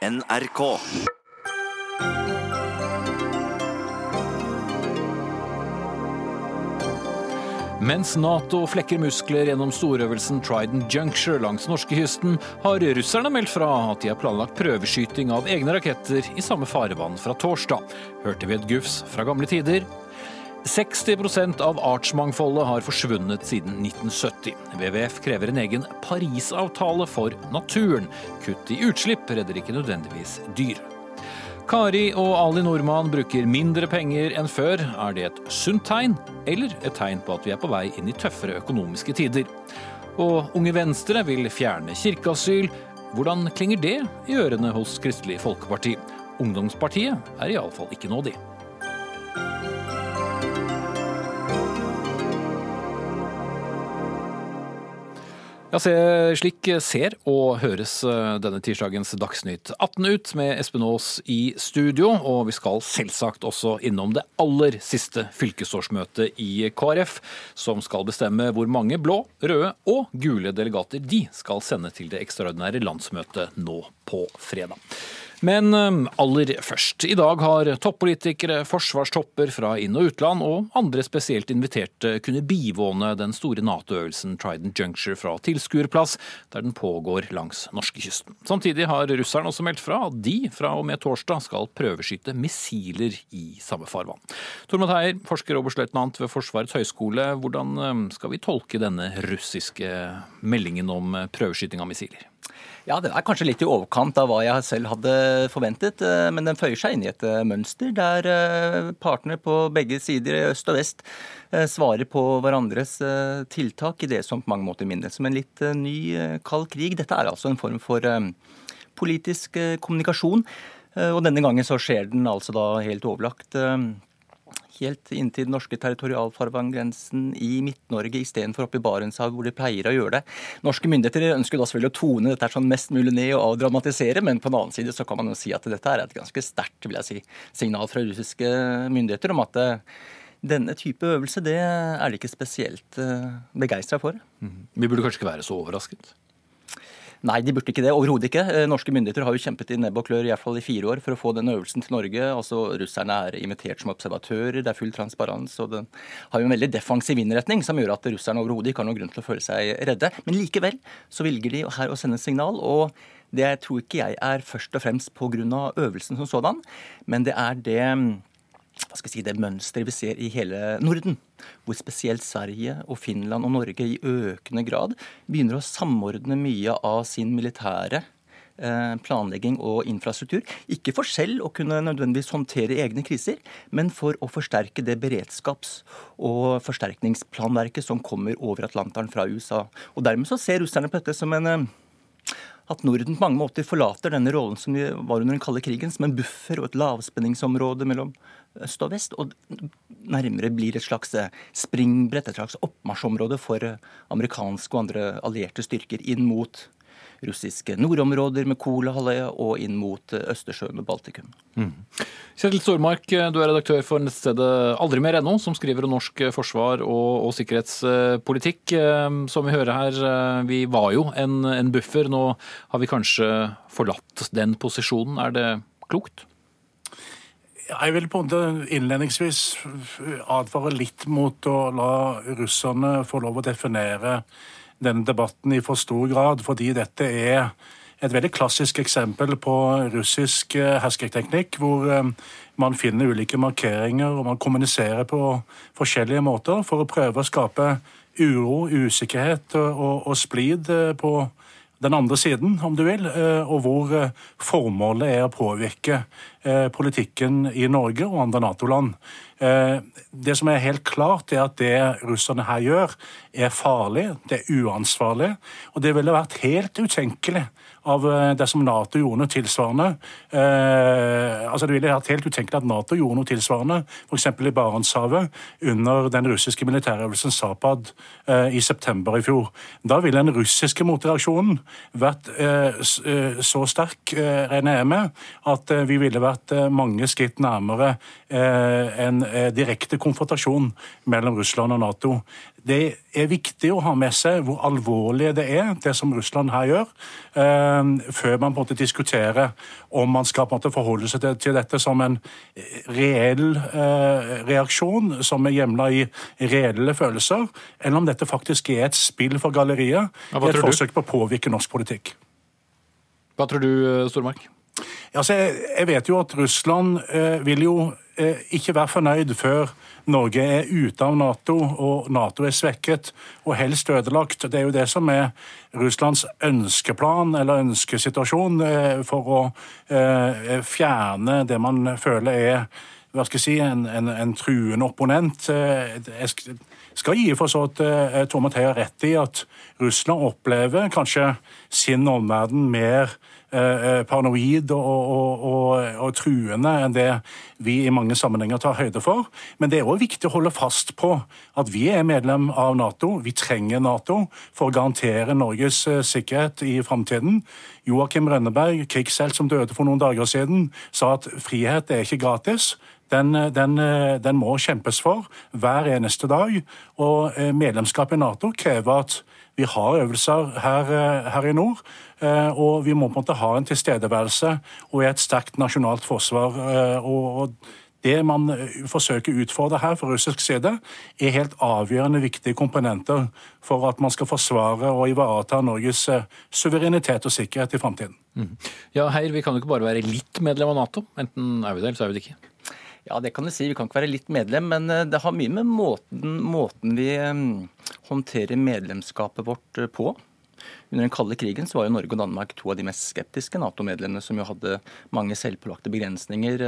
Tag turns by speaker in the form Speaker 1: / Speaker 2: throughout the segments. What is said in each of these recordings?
Speaker 1: NRK.
Speaker 2: Mens Nato flekker muskler gjennom storøvelsen Trident Juncture langs norskekysten, har russerne meldt fra at de har planlagt prøveskyting av egne raketter i samme farvann fra torsdag. Hørte vi et gufs fra gamle tider? 60% av artsmangfoldet har forsvunnet siden 1970. WWF krever en egen Parisavtale for naturen. Kutt i utslipp redder ikke nødvendigvis dyr. Kari og Ali Nordmann bruker mindre penger enn før. Er det et sunt tegn, eller et tegn på at vi er på vei inn i tøffere økonomiske tider? Og Unge Venstre vil fjerne kirkeasyl. Hvordan klinger det i ørene hos Kristelig Folkeparti? Ungdomspartiet er iallfall ikke nådig. Ja, se, slik ser og høres eh, denne tirsdagens Dagsnytt 18 ut med Espen Aas i studio. Og vi skal selvsagt også innom det aller siste fylkesårsmøtet i KrF, som skal bestemme hvor mange blå, røde og gule delegater de skal sende til det ekstraordinære landsmøtet nå på fredag. Men um, aller først. I dag har toppolitikere, forsvarstopper fra inn- og utland og andre spesielt inviterte kunne bivåne den store Nato-øvelsen Trident Juncture fra tilskuerplass, der den pågår langs norskekysten. Samtidig har russerne også meldt fra at de fra og med torsdag skal prøveskyte missiler i samme farvann. Tormod Heier, forsker og oberstløytnant ved Forsvarets høgskole. Hvordan um, skal vi tolke denne russiske meldingen om prøveskyting av missiler?
Speaker 3: Ja, Den er kanskje litt i overkant av hva jeg selv hadde forventet. Eh, men den føyer seg inn i et eh, mønster der eh, partene på begge sider, øst og vest, svarer på hverandres tiltak i det som på mange måter minnes som en litt ny kald krig. Dette er altså en form for politisk kommunikasjon. Og denne gangen så skjer den altså da helt overlagt helt inntil den norske territorialfarvanngrensen i Midt-Norge istedenfor oppe i Barentshavet, hvor de pleier å gjøre det. Norske myndigheter ønsker da selvfølgelig å tone dette sånn mest mulig ned og avdramatisere, men på den annen side så kan man jo si at dette er et ganske sterkt vil jeg si, signal fra russiske myndigheter om at eh, denne type øvelse det er de ikke spesielt eh, begeistra for.
Speaker 2: Mm. Vi burde kanskje ikke være så overrasket?
Speaker 3: Nei, de burde ikke det. Overhodet ikke. Eh, norske myndigheter har jo kjempet i nebb og klør i hvert fall i fire år for å få den øvelsen til Norge. Altså, Russerne er invitert som observatører, det er full transparens. og Den har jo en veldig defensiv innretning som gjør at russerne overhodet ikke har noen grunn til å føle seg redde. Men likevel så velger de her å sende et signal. og det tror ikke jeg er først og fremst pga. øvelsen som sådan, men det er det hva skal jeg si, det mønsteret vi ser i hele Norden. Hvor spesielt Sverige og Finland og Norge i økende grad begynner å samordne mye av sin militære eh, planlegging og infrastruktur. Ikke for selv å kunne nødvendigvis håndtere egne kriser, men for å forsterke det beredskaps- og forsterkningsplanverket som kommer over Atlanteren fra USA. Og Dermed så ser russerne på dette som en eh, at Norden på mange måter forlater denne rollen som de var under den kalde krigen, som en buffer og et lavspenningsområde mellom øst og vest, og nærmere blir et slags eh, springbrett, et slags oppmarsjområde for eh, amerikanske og andre allierte styrker inn mot russiske nordområder med Kolahalvøya og inn mot eh, Østersjøen og Baltikum. Mm.
Speaker 2: Kjetil Stormark, du er redaktør for nettstedet ennå, som skriver om norsk forsvar og, og, sikkerhetspolitikk. Som vi hører her, vi var jo en, en buffer. Nå har vi kanskje forlatt den posisjonen. Er det klokt?
Speaker 4: Jeg vil på en måte innledningsvis advare litt mot å la russerne få lov å definere denne debatten i for stor grad, fordi dette er et veldig klassisk eksempel på russisk eh, hersketeknikk, hvor eh, man finner ulike markeringer og man kommuniserer på forskjellige måter for å prøve å skape uro, usikkerhet og, og splid eh, på den andre siden, om du vil, og hvor formålet er å påvirke Eh, politikken i Norge og andre Nato-land. Eh, det som er helt klart, er at det russerne her gjør, er farlig, det er uansvarlig. Og det ville vært helt utenkelig av eh, det som Nato gjorde noe tilsvarende. altså Det ville vært helt utenkelig at Nato gjorde noe tilsvarende, f.eks. i Barentshavet, under den russiske militærøvelsen Zapad i september i fjor. Da ville den russiske motreaksjonen vært så sterk, regner jeg med, at vi ville vært eh, mange skritt nærmere eh, en eh, direkte konfrontasjon mellom Russland og Nato. Det er viktig å ha med seg hvor alvorlig det er, det som Russland her gjør, eh, før man på en måte diskuterer om man skal på en måte forholde seg til, dette som en reell eh, reaksjon, som er hjemla i reelle følelser, eller om dette faktisk er et spill for galleriet,
Speaker 2: Ja,
Speaker 4: et forsøk på å påvirke norsk politikk.
Speaker 2: Hva tror du, Stormark?
Speaker 4: Altså, jeg, jeg vet jo at Russland eh, vil jo eh, ikke være fornøyd før Norge er ute av Nato og Nato er svekket og helst ødelagt. Det er jo det som er Russlands ønskeplan eller ønskesituasjon eh, for å eh, fjerne det man føler er hva skal jeg si, en, en, en truende opponent. Eh, Jeg skal gi for så vidt eh, Tormod Heier rett i at Russland opplever kanskje sin omverden mer eh, eh, paranoid og, og, og, og truende enn det vi i mange sammenhenger tar høyde for. Men det er òg viktig å holde fast på at vi er medlem av Nato. Vi trenger Nato for å garantere Norges eh, sikkerhet i framtiden. Joakim Rønneberg, krigshelt som døde for noen dager siden, sa at frihet er ikke gratis. Den, den, den må kjempes for hver eneste dag. Og eh, medlemskap i Nato krever at vi har øvelser her, eh, her i nord. eh, Og vi må på en måte ha en tilstedeværelse og et sterkt nasjonalt forsvar. eh, Og det man forsøker å utfordre her fra russisk side, er helt avgjørende viktige komponenter for at man skal forsvare og ivareta Norges suverenitet og sikkerhet i framtiden.
Speaker 2: Ja, Heier, vi kan jo ikke bare være litt medlem av Nato. Enten er vi det, eller så er vi det ikke.
Speaker 3: Ja, det kan du si. Vi kan ikke være litt medlem, men eh, det har mye med måten, måten vi eh, håndterer medlemskapet vårt eh, på. Under den kalde krigen så var jo Norge og Danmark to av de mest skeptiske Nato-medlemmene, som jo hadde mange selvpålagte begrensninger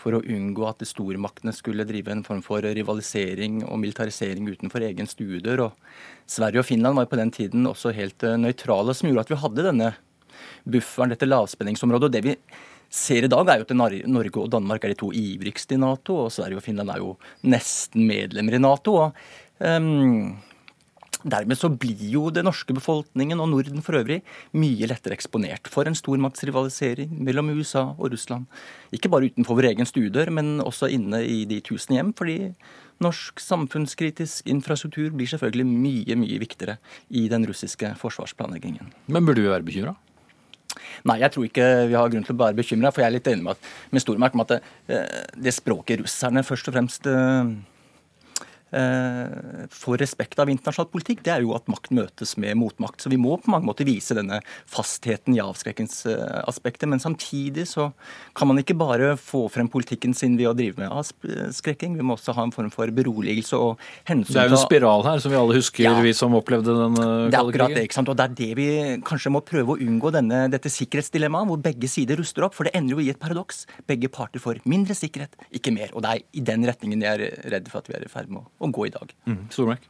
Speaker 3: for å unngå at de stormaktene skulle drive en form for rivalisering og militarisering utenfor egen stuedør. Og Sverige og Finland var på den tiden også helt nøytrale, som gjorde at vi hadde denne bufferen, dette lavspenningsområdet. Og det vi ser i dag, er jo at Norge og Danmark er de to ivrigste i Nato, og Sverige og Finland er jo nesten medlemmer i Nato. og um, Dermed så blir jo den norske befolkningen og Norden for øvrig mye lettere eksponert for en stormaktsrivalisering mellom USA og Russland. Ikke bare utenfor vår egen stuedør, men også inne i de tusen hjem. Fordi norsk samfunnskritisk infrastruktur blir selvfølgelig mye, mye viktigere i den russiske forsvarsplanleggingen.
Speaker 2: Men burde vi være bekymra?
Speaker 3: Nei, jeg tror ikke vi har grunn til å være bekymra, for jeg er litt enig med, med Stormark om at det, eh, det språket russerne først og fremst eh, får respekt av internasjonal politikk, det er jo at makt møtes med motmakt. Så vi må på mange måter vise denne fastheten i avskrekkingsaspektet. Men samtidig så kan man ikke bare få frem politikken sin ved å drive med avskrekking. Vi må også ha en form for beroligelse og hensyn
Speaker 2: Det er jo en spiral her, som vi alle husker,
Speaker 3: Ja.
Speaker 2: vi som opplevde den eh,
Speaker 3: det er akkurat det, ikke sant? og det er det vi kanskje må prøve å unngå, denne, dette sikkerhetsdilemmaet, hvor begge sider ruster opp. For det ender jo i et paradoks. Begge parter får mindre sikkerhet, ikke mer. Og det er i den retningen jeg er redd for at vi er i ferd med å, å gå i dag.
Speaker 2: Mm, Stormark?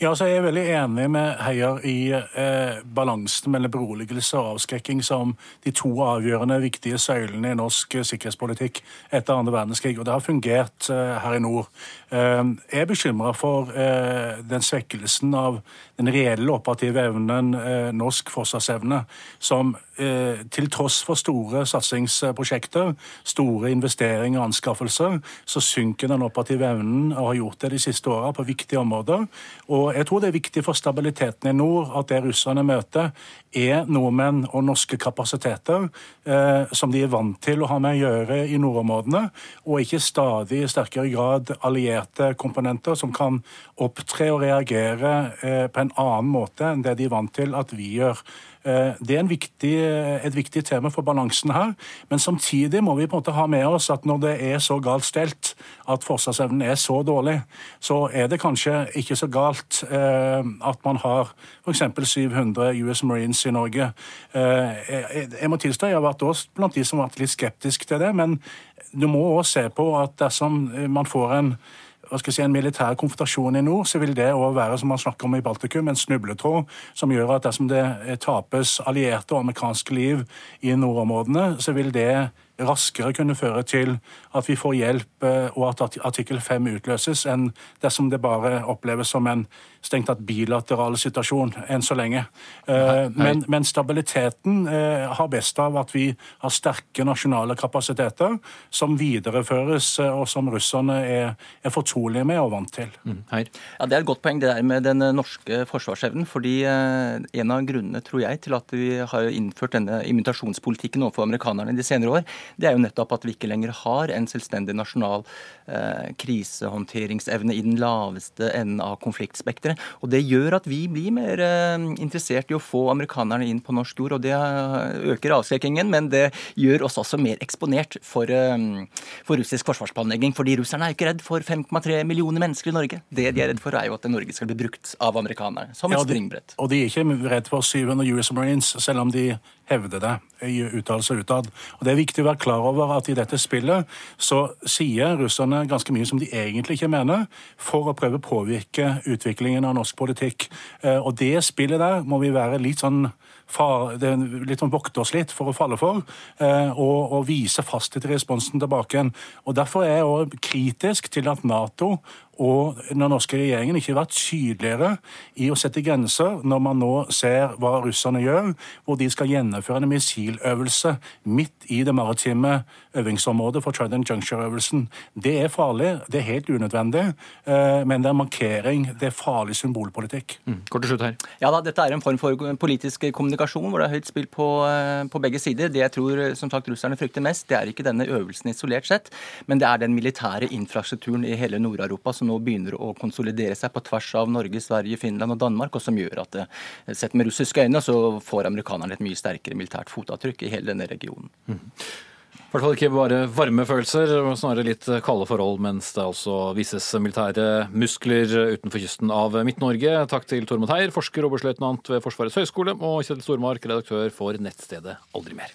Speaker 4: Ja, så Jeg er veldig enig med Heier i eh, balansen mellom beroligelse og avskrekking som de to avgjørende viktige søylene i norsk eh, sikkerhetspolitikk etter andre verdenskrig. Og det har fungert eh, her i nord. Eh, jeg er bekymra for eh, den svekkelsen av den reelle operative evnen, norsk forsvarsevne, som til tross for store satsingsprosjekter, store investeringer og anskaffelser, så synker den operative evnen og har gjort det de siste åra på viktige områder. Og jeg tror det er viktig for stabiliteten i nord at det russerne møter, er nordmenn og norske kapasiteter eh, som de er vant til å ha med å gjøre i nordområdene, og ikke stadig i sterkere grad allierte komponenter som kan opptre og reagere eh, på en annen måte enn det de er vant til at vi gjør. Eh, Det er viktig, et viktig tema for balansen her, men samtidig må vi på en måte ha med oss at når det er så galt stelt at forsvarsevnen er så dårlig, så er det kanskje ikke så galt eh, at man har f.eks. 700 US Marines i Norge. Eh, jeg, må tilstå jeg har vært også blant de som har vært litt skeptisk til det, men du må også se på at dersom man får en si, en militær konfrontasjon i nord, så vil det også være som man snakker om i Baltikum, en snubletråd som gjør at dersom det eh, tapes allierte og amerikanske liv i nordområdene, så vil det raskere kunne føre til at vi får hjelp og at artikkel 5 utløses, enn dersom det bare oppleves som en strengt tatt bilateral situasjon enn så lenge. Men, men stabiliteten har best av at vi har sterke nasjonale kapasiteter som videreføres, og som russerne er, er fortrolige med og vant til. Mm,
Speaker 3: ja, Det er et godt poeng det der med den norske forsvarsevnen. fordi En av grunnene tror jeg, til at vi har innført denne imitasjonspolitikken overfor amerikanerne de senere år, det er jo nettopp at vi ikke lenger har en selvstendig nasjonal krisehåndteringsevne i den laveste enden av konfliktspekteret. Og det gjør at vi blir mer eh, interessert i å få amerikanerne inn på norsk jord. og Det øker avskrekkingen, men det gjør oss også mer eksponert for, eh, for russisk forsvarsplanlegging. fordi russerne er ikke redd for 5,3 millioner mennesker i Norge. Det de er redd for, er jo at Norge skal bli brukt av amerikanerne som et ja, springbrett.
Speaker 4: Og de er ikke redd for 700 US Marines, selv om de hevder det i uttalelser utad. Og Det er viktig å være klar over at i dette spillet så sier russerne ganske mye som de egentlig ikke mener, for å prøve å påvirke utviklingen av norsk politikk. Eh, og det spillet der må vi være litt sånn litt sånn vokte oss litt for å falle for, eh, og, og vise fasthet i responsen tilbake. igjen. Og Derfor er jeg også kritisk til at Nato og den norske regjeringen ikke har vært tydeligere i å sette grenser når man nå ser hva russerne gjør, hvor de skal gjennomføre en missiløvelse midt i det maritime øvingsområdet for Trident Juncture-øvelsen. Det er farlig, det er helt unødvendig, eh, men det er markering, det er farlig symbolpolitikk.
Speaker 2: Mm. Kort til slutt her.
Speaker 3: Ja da, Dette er en form for politisk kommunikasjon hvor det er høyt spill på, eh, på, begge sider. Det jeg tror som sagt russerne frykter mest, det er ikke denne øvelsen isolert sett, men det er den militære infrastrukturen i hele Nord-Europa som nå begynner å konsolidere seg på tvers av Norge, Sverige, Finland og Danmark, og som gjør at eh, sett med russiske øyne så får amerikanerne et mye sterkere militært fotavtrykk i hele denne regionen. Mm.
Speaker 2: I hvert fall ikke bare varme følelser, snarere litt kalde forhold, mens det altså vises militære muskler utenfor kysten av Midt-Norge. Takk til Tormod Heier, forsker og oberstløytnant ved Forsvarets høgskole, og Kjetil Stormark, redaktør for nettstedet Aldri mer.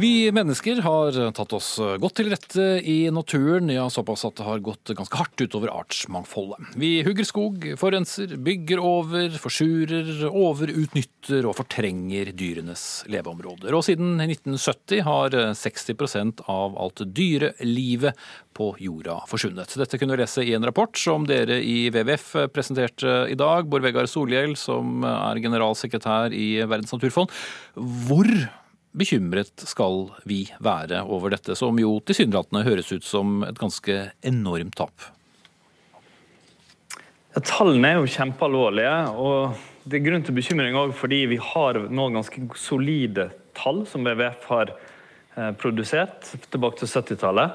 Speaker 2: Vi mennesker har tatt oss godt til rette i naturen, ja såpass at det har gått ganske hardt utover artsmangfoldet. Vi hugger skog, forurenser, bygger over, forsurer, overutnytter og fortrenger dyrenes leveområder. Og siden 1970 har 60% av alt dyrelivet på jorda forsvunnet. Dette kunne du lese i en rapport som dere i WWF presenterte i dag. Bård Vegar Solhjell, som er generalsekretær i Verdens naturfond. Hvor bekymret skal vi være over dette, som jo tilsynelatende høres ut som et ganske enormt tap?
Speaker 5: Ja, tallene er jo kjempealvorlige. og Det er grunn til bekymring òg fordi vi har nå ganske solide tall som WWF har eh, produsert tilbake til 70-tallet.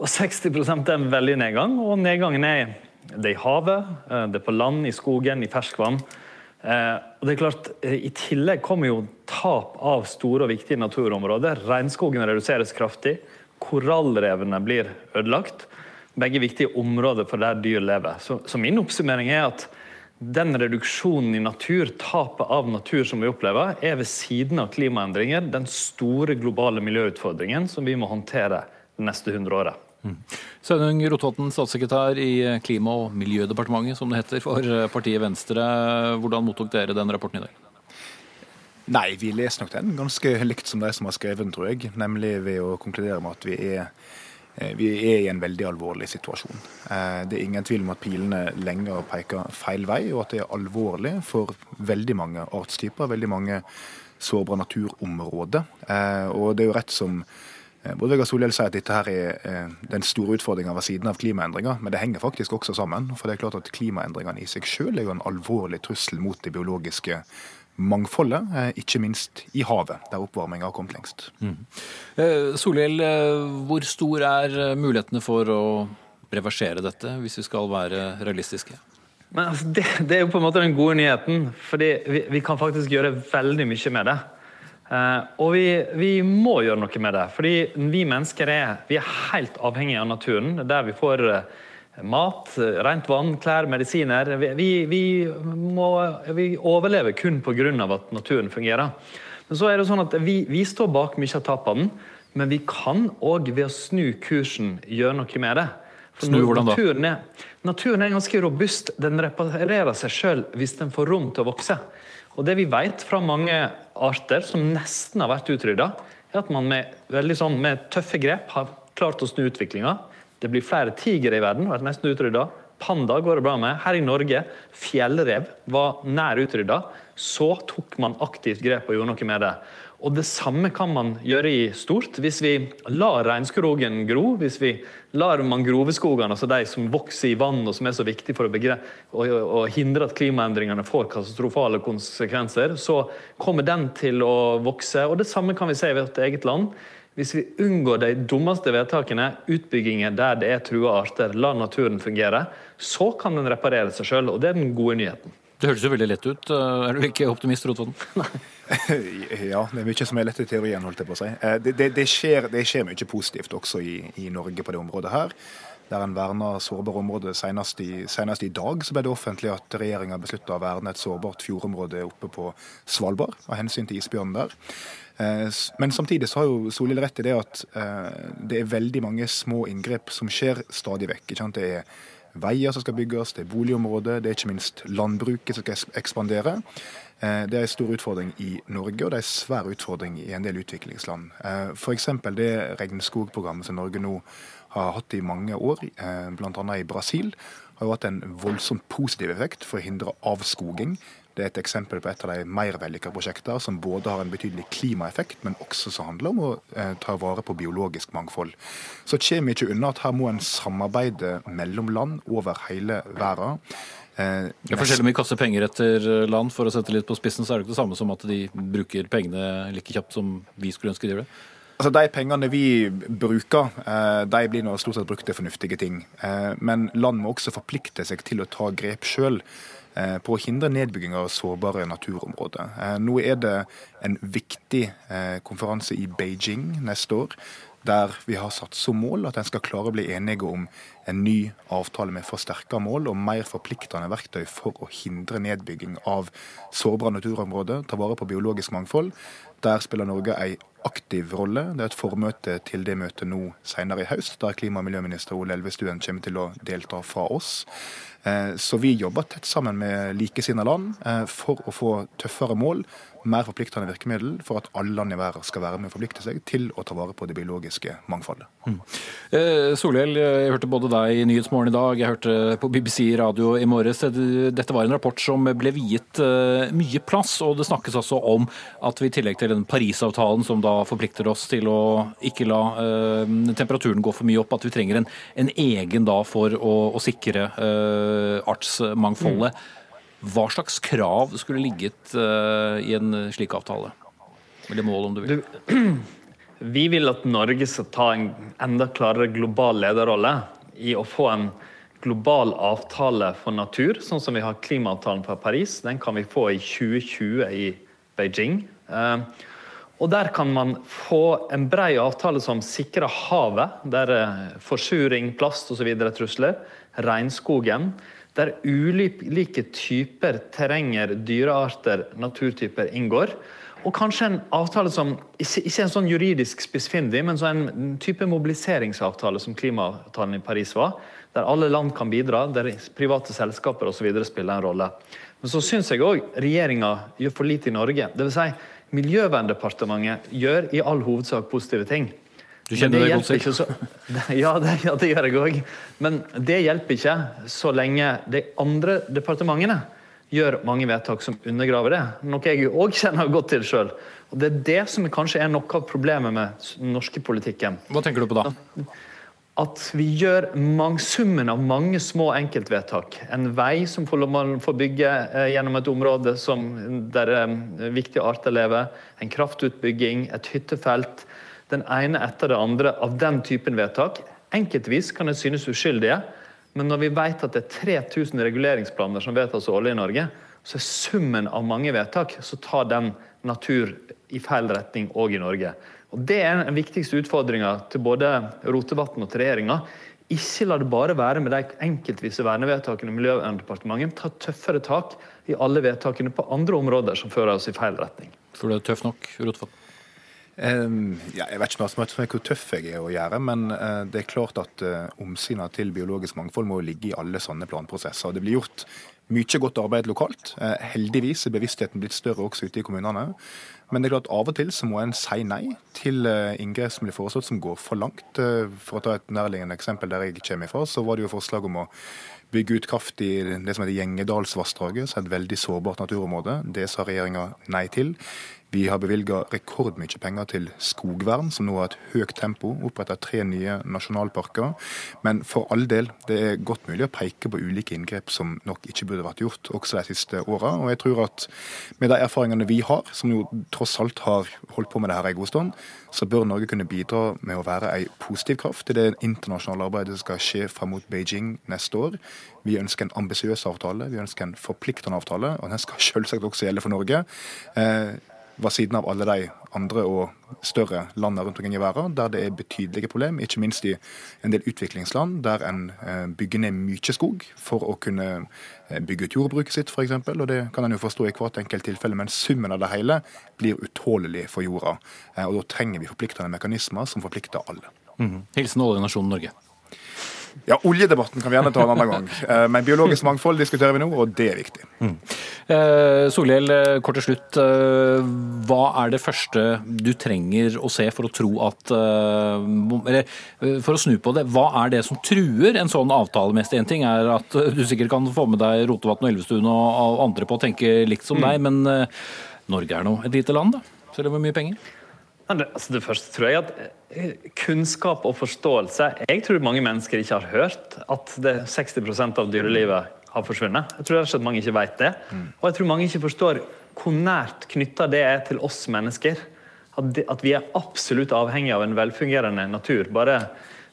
Speaker 5: Og 60 er en veldig nedgang. Og nedgangen er det i havet, eh, det er på land, i skogen, i ferskvann. Eh, og det er klart, I tillegg kommer jo tap av store og viktige naturområder. Regnskogen reduseres kraftig. Korallrevene blir ødelagt. Begge viktige områder for der dyr lever. Så, så min oppsummering er at den reduksjonen i natur, tapet av natur som vi opplever, er ved siden av klimaendringer den store globale miljøutfordringen som vi må håndtere det neste hundreåret. Mm.
Speaker 2: Sveinung Rotevatn, statssekretær i Klima- og miljødepartementet, som det heter for partiet Venstre. Hvordan mottok dere den rapporten i dag?
Speaker 6: Nei, vi leser nok den ganske likt som de som har skrevet den, tror jeg. Nemlig ved å konkludere med at vi er, eh, vi er i en veldig alvorlig situasjon. Eh, det er ingen tvil om at pilene lenger peker feil vei, og at det er alvorlig for veldig mange artstyper, veldig mange sårbare naturområder. Eh, og det er jo rett som Eh, Både Vegard Solhjell sier at dette her er den store utfordringa ved siden av klimaendringer, men det henger faktisk også sammen. For det er klart at klimaendringene i seg sjøl er jo en alvorlig trussel mot det biologiske mangfoldet, eh, ikke minst i havet, der oppvarminga har kommet lengst. Mm.
Speaker 2: Solhjell, hvor stor er mulighetene for å reversere dette, hvis vi skal være realistiske?
Speaker 5: Altså, det, det, er jo på en måte den gode nyheten. fordi vi, vi kan faktisk gjøre veldig mye med det. Uh, og vi, vi, må gjøre noe med det. fordi vi mennesker er, vi er helt avhengige av naturen. Der vi får uh, mat, rent vann, klær, medisiner. Vi, vi, må, vi overlever kun pga. at naturen fungerer. Men så er det sånn at vi, står bak mye av tapene. Men vi kan òg ved å snu kursen gjøre noe med det. For
Speaker 2: Snu hvordan da?
Speaker 5: Naturen er, naturen er ganske robust. Den reparerer seg sjøl hvis den får rom til å vokse. Og det vi vet fra mange arter som nesten har vært utrydda, er at man med, sånn, med tøffe grep har klart å snu utviklinga. Det blir flere tigre i verden, vært nesten utrydda. Panda går det bra med. Her i Norge, fjellrev var nær utrydda. Så tok man aktivt grep og gjorde noe med det. Og Det samme kan man gjøre i stort. Hvis vi lar regnskogen gro, hvis vi lar mangroveskogene, altså de som vokser i vann og som er så viktige for å, å hindre at klimaendringene får katastrofale konsekvenser, så kommer den til å vokse. Og Det samme kan vi se i vårt eget land. Hvis vi unngår de dummeste vedtakene, utbygginger der det er trua arter, lar naturen fungere, så kan den reparere seg sjøl. Og det er den gode nyheten.
Speaker 2: Det høres jo veldig lett ut. Er du ikke optimist, Rotevatn?
Speaker 6: Ja, det er mye som er lett i teorien, holdt jeg på å si. Eh, Det, det, det, skjer, det skjer mye positivt også i, i Norge på det området her. Der en verner sårbare områder. Senest i, senest i dag så ble det offentlig at regjeringa beslutta å verne et sårbart fjordområde oppe på Svalbard, av hensyn til isbjørnen der. Eh, Men samtidig så har jo Solhjell rett i det at eh, det er veldig mange små inngrep som skjer stadig vekk. Det er veier som skal bygges, det er boligområder, det er ikke minst landbruket som skal ekspandere. Eh, Det er en stor utfordring i Norge, og det er en svær utfordring i en del utviklingsland. F.eks. det regnskogprogrammet som Norge nå har hatt i mange år, bl.a. i Brasil, har jo hatt en voldsomt positiv effekt for å hindre avskoging. Det er et eksempel på et av de mer vellykka prosjekter som både har en betydelig klimaeffekt, men også som handler om å eh, ta vare på biologisk mangfold. Så kommer vi ikke unna at her må en samarbeide mellom land over hele verden. Eh,
Speaker 2: Ja, for selv om vi kaster penger etter land, for å sette litt på spissen, så er det ikke det samme som at de bruker pengene like kjapt som vi skulle ønske de gjorde.
Speaker 6: Altså, De pengene vi bruker, eh, de blir nå stort sett brukt til fornuftige ting. Men land må også forplikte seg til å ta grep sjøl på å hindre nedbygging av sårbare naturområder. Eh, Nå er det en viktig eh, konferanse i Beijing neste år, der vi har satt som mål at en skal klare å bli enige om en ny avtale med forsterka mål og mer forpliktende verktøy for å hindre nedbygging av sårbare naturområder, ta vare på biologisk mangfold. Der spiller Norge ei aktiv rolle. Det er et formøte til det møtet nå senere i høst, der klima- og miljøminister Ole Elvestuen kommer til å delta fra oss. Eh, Så vi jobber tett sammen med likesinnede land eh, for å få tøffere mål, mer forpliktende virkemiddel, for at alle land i verden skal være med og forplikte seg til å ta vare på det biologiske mangfoldet.
Speaker 2: Eh, Solhjell, jeg hørte både deg i Nyhetsmorgen i dag, jeg hørte på BBC radio i morges. Dette var en rapport som ble viet mye plass, og det snakkes altså om at vi i tillegg til den Parisavtalen, som da forplikter oss til å ikke la eh, temperaturen gå for mye opp, at vi trenger en, en egen da for å, å sikre eh, artsmangfoldet. Hva slags krav skulle ligget eh, i en slik avtale? Eller mål, om du vil.
Speaker 5: Vi vil at Norge skal ta en enda klarere global lederrolle i å få en global avtale for natur, sånn som vi har klimaavtalen fra Paris. Den kan vi få i 2020 i Beijing. Eh, Og Der kan man få en brei avtale som sikrer havet, der eh, forsuring, plast osv. er trusler. Regnskogen. Der ulike typer terrenger, dyrearter, naturtyper inngår. Og kanskje en avtale som ikke en sånn juridisk spissfindig, men en type mobiliseringsavtale som klimaavtalen i Paris var. Der alle land kan bidra, der private selskaper osv. spiller en rolle. Men så syns jeg òg regjeringa gjør for lite i Norge. Det vil si, Miljøverndepartementet gjør i all hovedsak positive ting.
Speaker 2: Du kjenner
Speaker 5: det,
Speaker 2: det godt
Speaker 5: selv? så, ja, det, ja, det gjør jeg òg. Men det hjelper ikke så lenge de andre departementene gjør mange vedtak som undergraver det. Noe jeg òg kjenner godt til sjøl. Det er det som kanskje er noe av problemet med den norske politikken.
Speaker 2: Hva tenker du på da?
Speaker 5: At vi gjør summen av mange små enkeltvedtak. En vei som man får bygge eh, gjennom et område der eh, viktige arter lever. En kraftutbygging, et hyttefelt. Den ene etter det andre av den typen vedtak. Enkeltvis kan det synes uskyldige, men når vi vet at det er 3000 reguleringsplaner som vedtas årlig i Norge, så er summen av mange vedtak så tar den natur i feil retning òg i Norge. Og Det er den viktigste utfordringa til både Rotevatn og til regjeringa. Ikke la det bare være med de enkeltvise vernevedtakene i Miljøverndepartementet. Ta tøffere tak i alle vedtakene på andre områder som fører oss i feil retning.
Speaker 2: Tror du det er tøff nok, Rotevatn?
Speaker 6: Um, ja, jeg vet ikke hvor tøff jeg er å gjøre, men uh, det er klart at uh, omsynet til biologisk mangfold må ligge i alle sånne planprosesser. Det blir gjort mye godt arbeid lokalt. Uh, heldigvis er bevisstheten blitt større også ute i kommunene. Men det er klart av og til så må en si nei til inngrep som blir foreslått som går for langt. For å ta et nærliggende eksempel der jeg kommer fra, så var det jo forslag om å bygge ut kraft i det som heter Gjengedalsvassdraget, som er et veldig sårbart naturområde. Det sa regjeringa nei til. Vi har bevilga rekordmye penger til skogvern, som nå har et høyt tempo. Oppretta tre nye nasjonalparker. Men for all del, det er godt mulig å peke på ulike inngrep som nok ikke burde vært gjort, også de siste åra. Og jeg tror at med de erfaringene vi har, som jo tross alt har holdt på med det her en god stund, så bør Norge kunne bidra med å være ei positiv kraft i det internasjonale arbeidet som skal skje fram mot Beijing neste år. Vi ønsker en ambisiøs avtale, vi ønsker en forpliktende avtale, og den skal selvsagt også gjelde for Norge. Eh, ved siden av alle de andre og større landene rundt omkring i verden, der det er betydelige problemer, ikke minst i en del utviklingsland der en eh, bygger ned mye skog for å kunne eh, bygge ut jordbruket sitt, f.eks. Og det kan en jo forstå i hvert enkelt tilfelle, men summen av det hele blir utålelig for jorda. Eh, og da trenger vi forpliktende mekanismer som forplikter alle.
Speaker 2: Mm. Hilsen oljenasjonen Norge.
Speaker 6: Ja, Oljedebatten kan vi gjerne ta en annen gang. Eh, men biologisk mangfold diskuterer vi nå, og det er viktig. Mm.
Speaker 2: Eh, Solhjell, eh, kort til slutt. Eh, hva er det første du trenger å se for å tro at Eller for å snu på det, hva er det som truer en sånn avtale mest? Én ting er at du sikkert kan få med deg Rotevatn og Elvestuen og andre på å tenke likt som mm. deg, men Norge er nå et lite land, da? Selv om vi har mye penger?
Speaker 5: Altså det første tror jeg at eh, kunnskap og forståelse Jeg tror mange mennesker ikke har hørt at det 60% av dyrelivet har forsvunnet. Jeg tror rett og slett mange ikke vet det. Og jeg tror mange ikke forstår hvor nært knytta det er til oss mennesker. At, det, at vi er absolutt avhengig av en velfungerende natur. Bare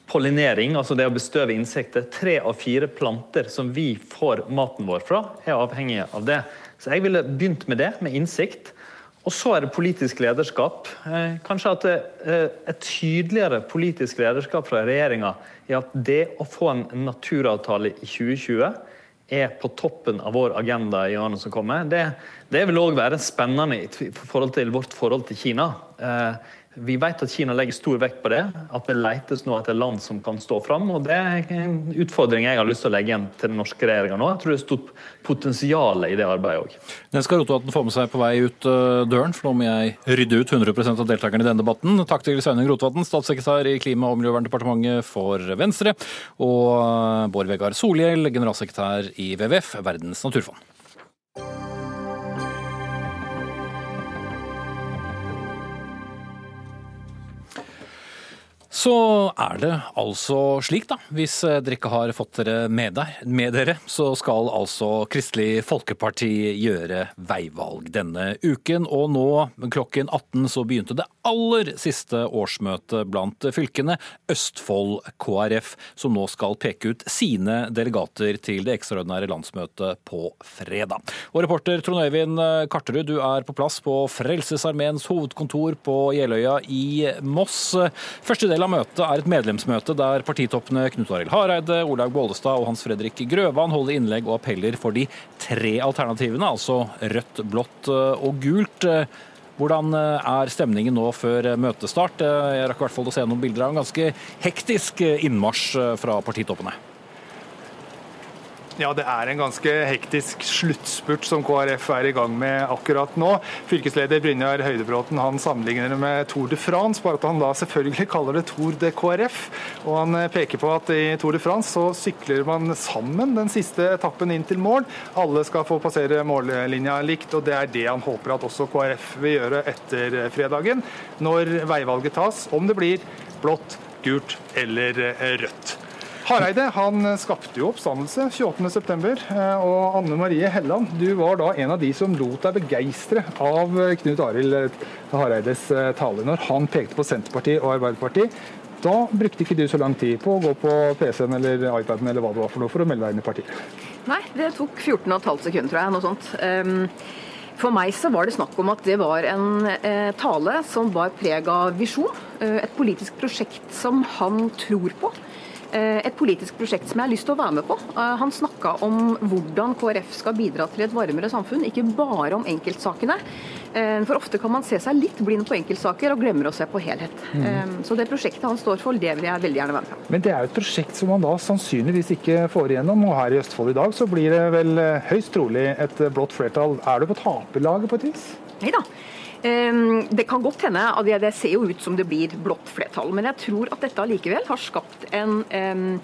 Speaker 5: pollinering, altså det å bestøve insekter. Tre av fire planter som vi får maten vår fra, er avhengige av det. Så jeg ville begynt med det, med innsikt. Og så er det politisk lederskap. Eh, kanskje at det, er et tydeligere politisk lederskap fra regjeringa i at det å få en naturavtale i 2020 er på toppen av vår agenda i årene som kommer. Det, det vil òg være spennende i forhold til vårt forhold til Kina. Vi vet at Kina legger stor vekt på det, at det letes nå etter land som kan stå fram. og Det er en utfordring jeg har lyst til å legge igjen til den norske regjeringa nå. Jeg tror det er stort potensial i det arbeidet òg.
Speaker 2: Den skal Rotevatn få med seg på vei ut eh, døren, for nå må jeg rydde ut 100% av deltakerne i denne debatten. Takk til Sveinung Rotevatn, statssekretær i Klima- og miljøverndepartementet for Venstre, og eh, Bård Vegar Solhjell, generalsekretær i WWF, Verdens naturfond. Så er det altså slik, da. Hvis eh, dere ikke har fått dere med, der, med, dere, så skal altså Kristelig Folkeparti gjøre veivalg denne uken. Og nå klokken 18 så begynte det aller siste årsmøte blant fylkene. Østfold KrF, som nå skal peke ut sine delegater til det ekstraordinære landsmøtet på fredag. Og reporter Trond Øyvind Karterud, du er på plass på Frelsesarmeens hovedkontor på Jeløya i Moss. Første del av møtet er et medlemsmøte der partitoppene Knut Arild Hareide, Olaug Bollestad og Hans Fredrik Grøvan holder innlegg og appeller for de tre alternativene, altså rødt, blått og gult. Hvordan eh, er stemningen nå før møtestart? Eh, jeg rakk i hvert fall å se noen bilder av en ganske hektisk innmarsj fra partitoppene.
Speaker 7: Ja, det er en ganske hektisk sluttspurt som KrF er i gang med akkurat nå. Fylkesleder Brynjar Høydebråten han sammenligner det med Tour de France, bare at han da selvfølgelig kaller det Tour de KrF. Og han eh, peker på at i Tour de France så sykler man sammen den siste etappen inn til mål. Alle skal få passere mållinja likt, og det er det han håper at også KrF vil gjøre etter fredagen, når veivalget tas, om det blir blått, gult eller rødt. Hareide han skapte jo oppstandelse 28.9. Eh, og Anne Marie Helland, du var da en av de som lot deg begeistre av Knut Arild Hareides eh, tale når han pekte på Senterpartiet og Arbeiderpartiet. Da brukte ikke du så lang tid på å gå på PC-en eller iPaden eller hva det var for noe for å melde deg inn i partiet?
Speaker 8: Nei, det tok 14,5 sekunder, tror jeg. Noe sånt. Um for meg så var det snakk om at det var en eh, tale som var preg av visjon. Eh, et politisk prosjekt som han tror på. Eh, et politisk prosjekt som jeg har lyst til å være med på. Eh, han snakka om hvordan KrF skal bidra til et varmere samfunn, ikke bare om enkeltsakene. Eh, for ofte kan man se seg litt blind på enkeltsaker og glemmer å se på helhet. Mm. Så det prosjektet han står for, det vil jeg veldig gjerne være med på.
Speaker 7: Men det er jo et prosjekt som man da sannsynligvis ikke får igjennom. Og her i Østfold i dag så blir det vel høyst trolig et blått flertall. Er du på taperlaget på et vis?
Speaker 8: Nei da. Det kan godt hende, det ser jo ut som det blir blått flertall, men jeg tror at dette allikevel har skapt en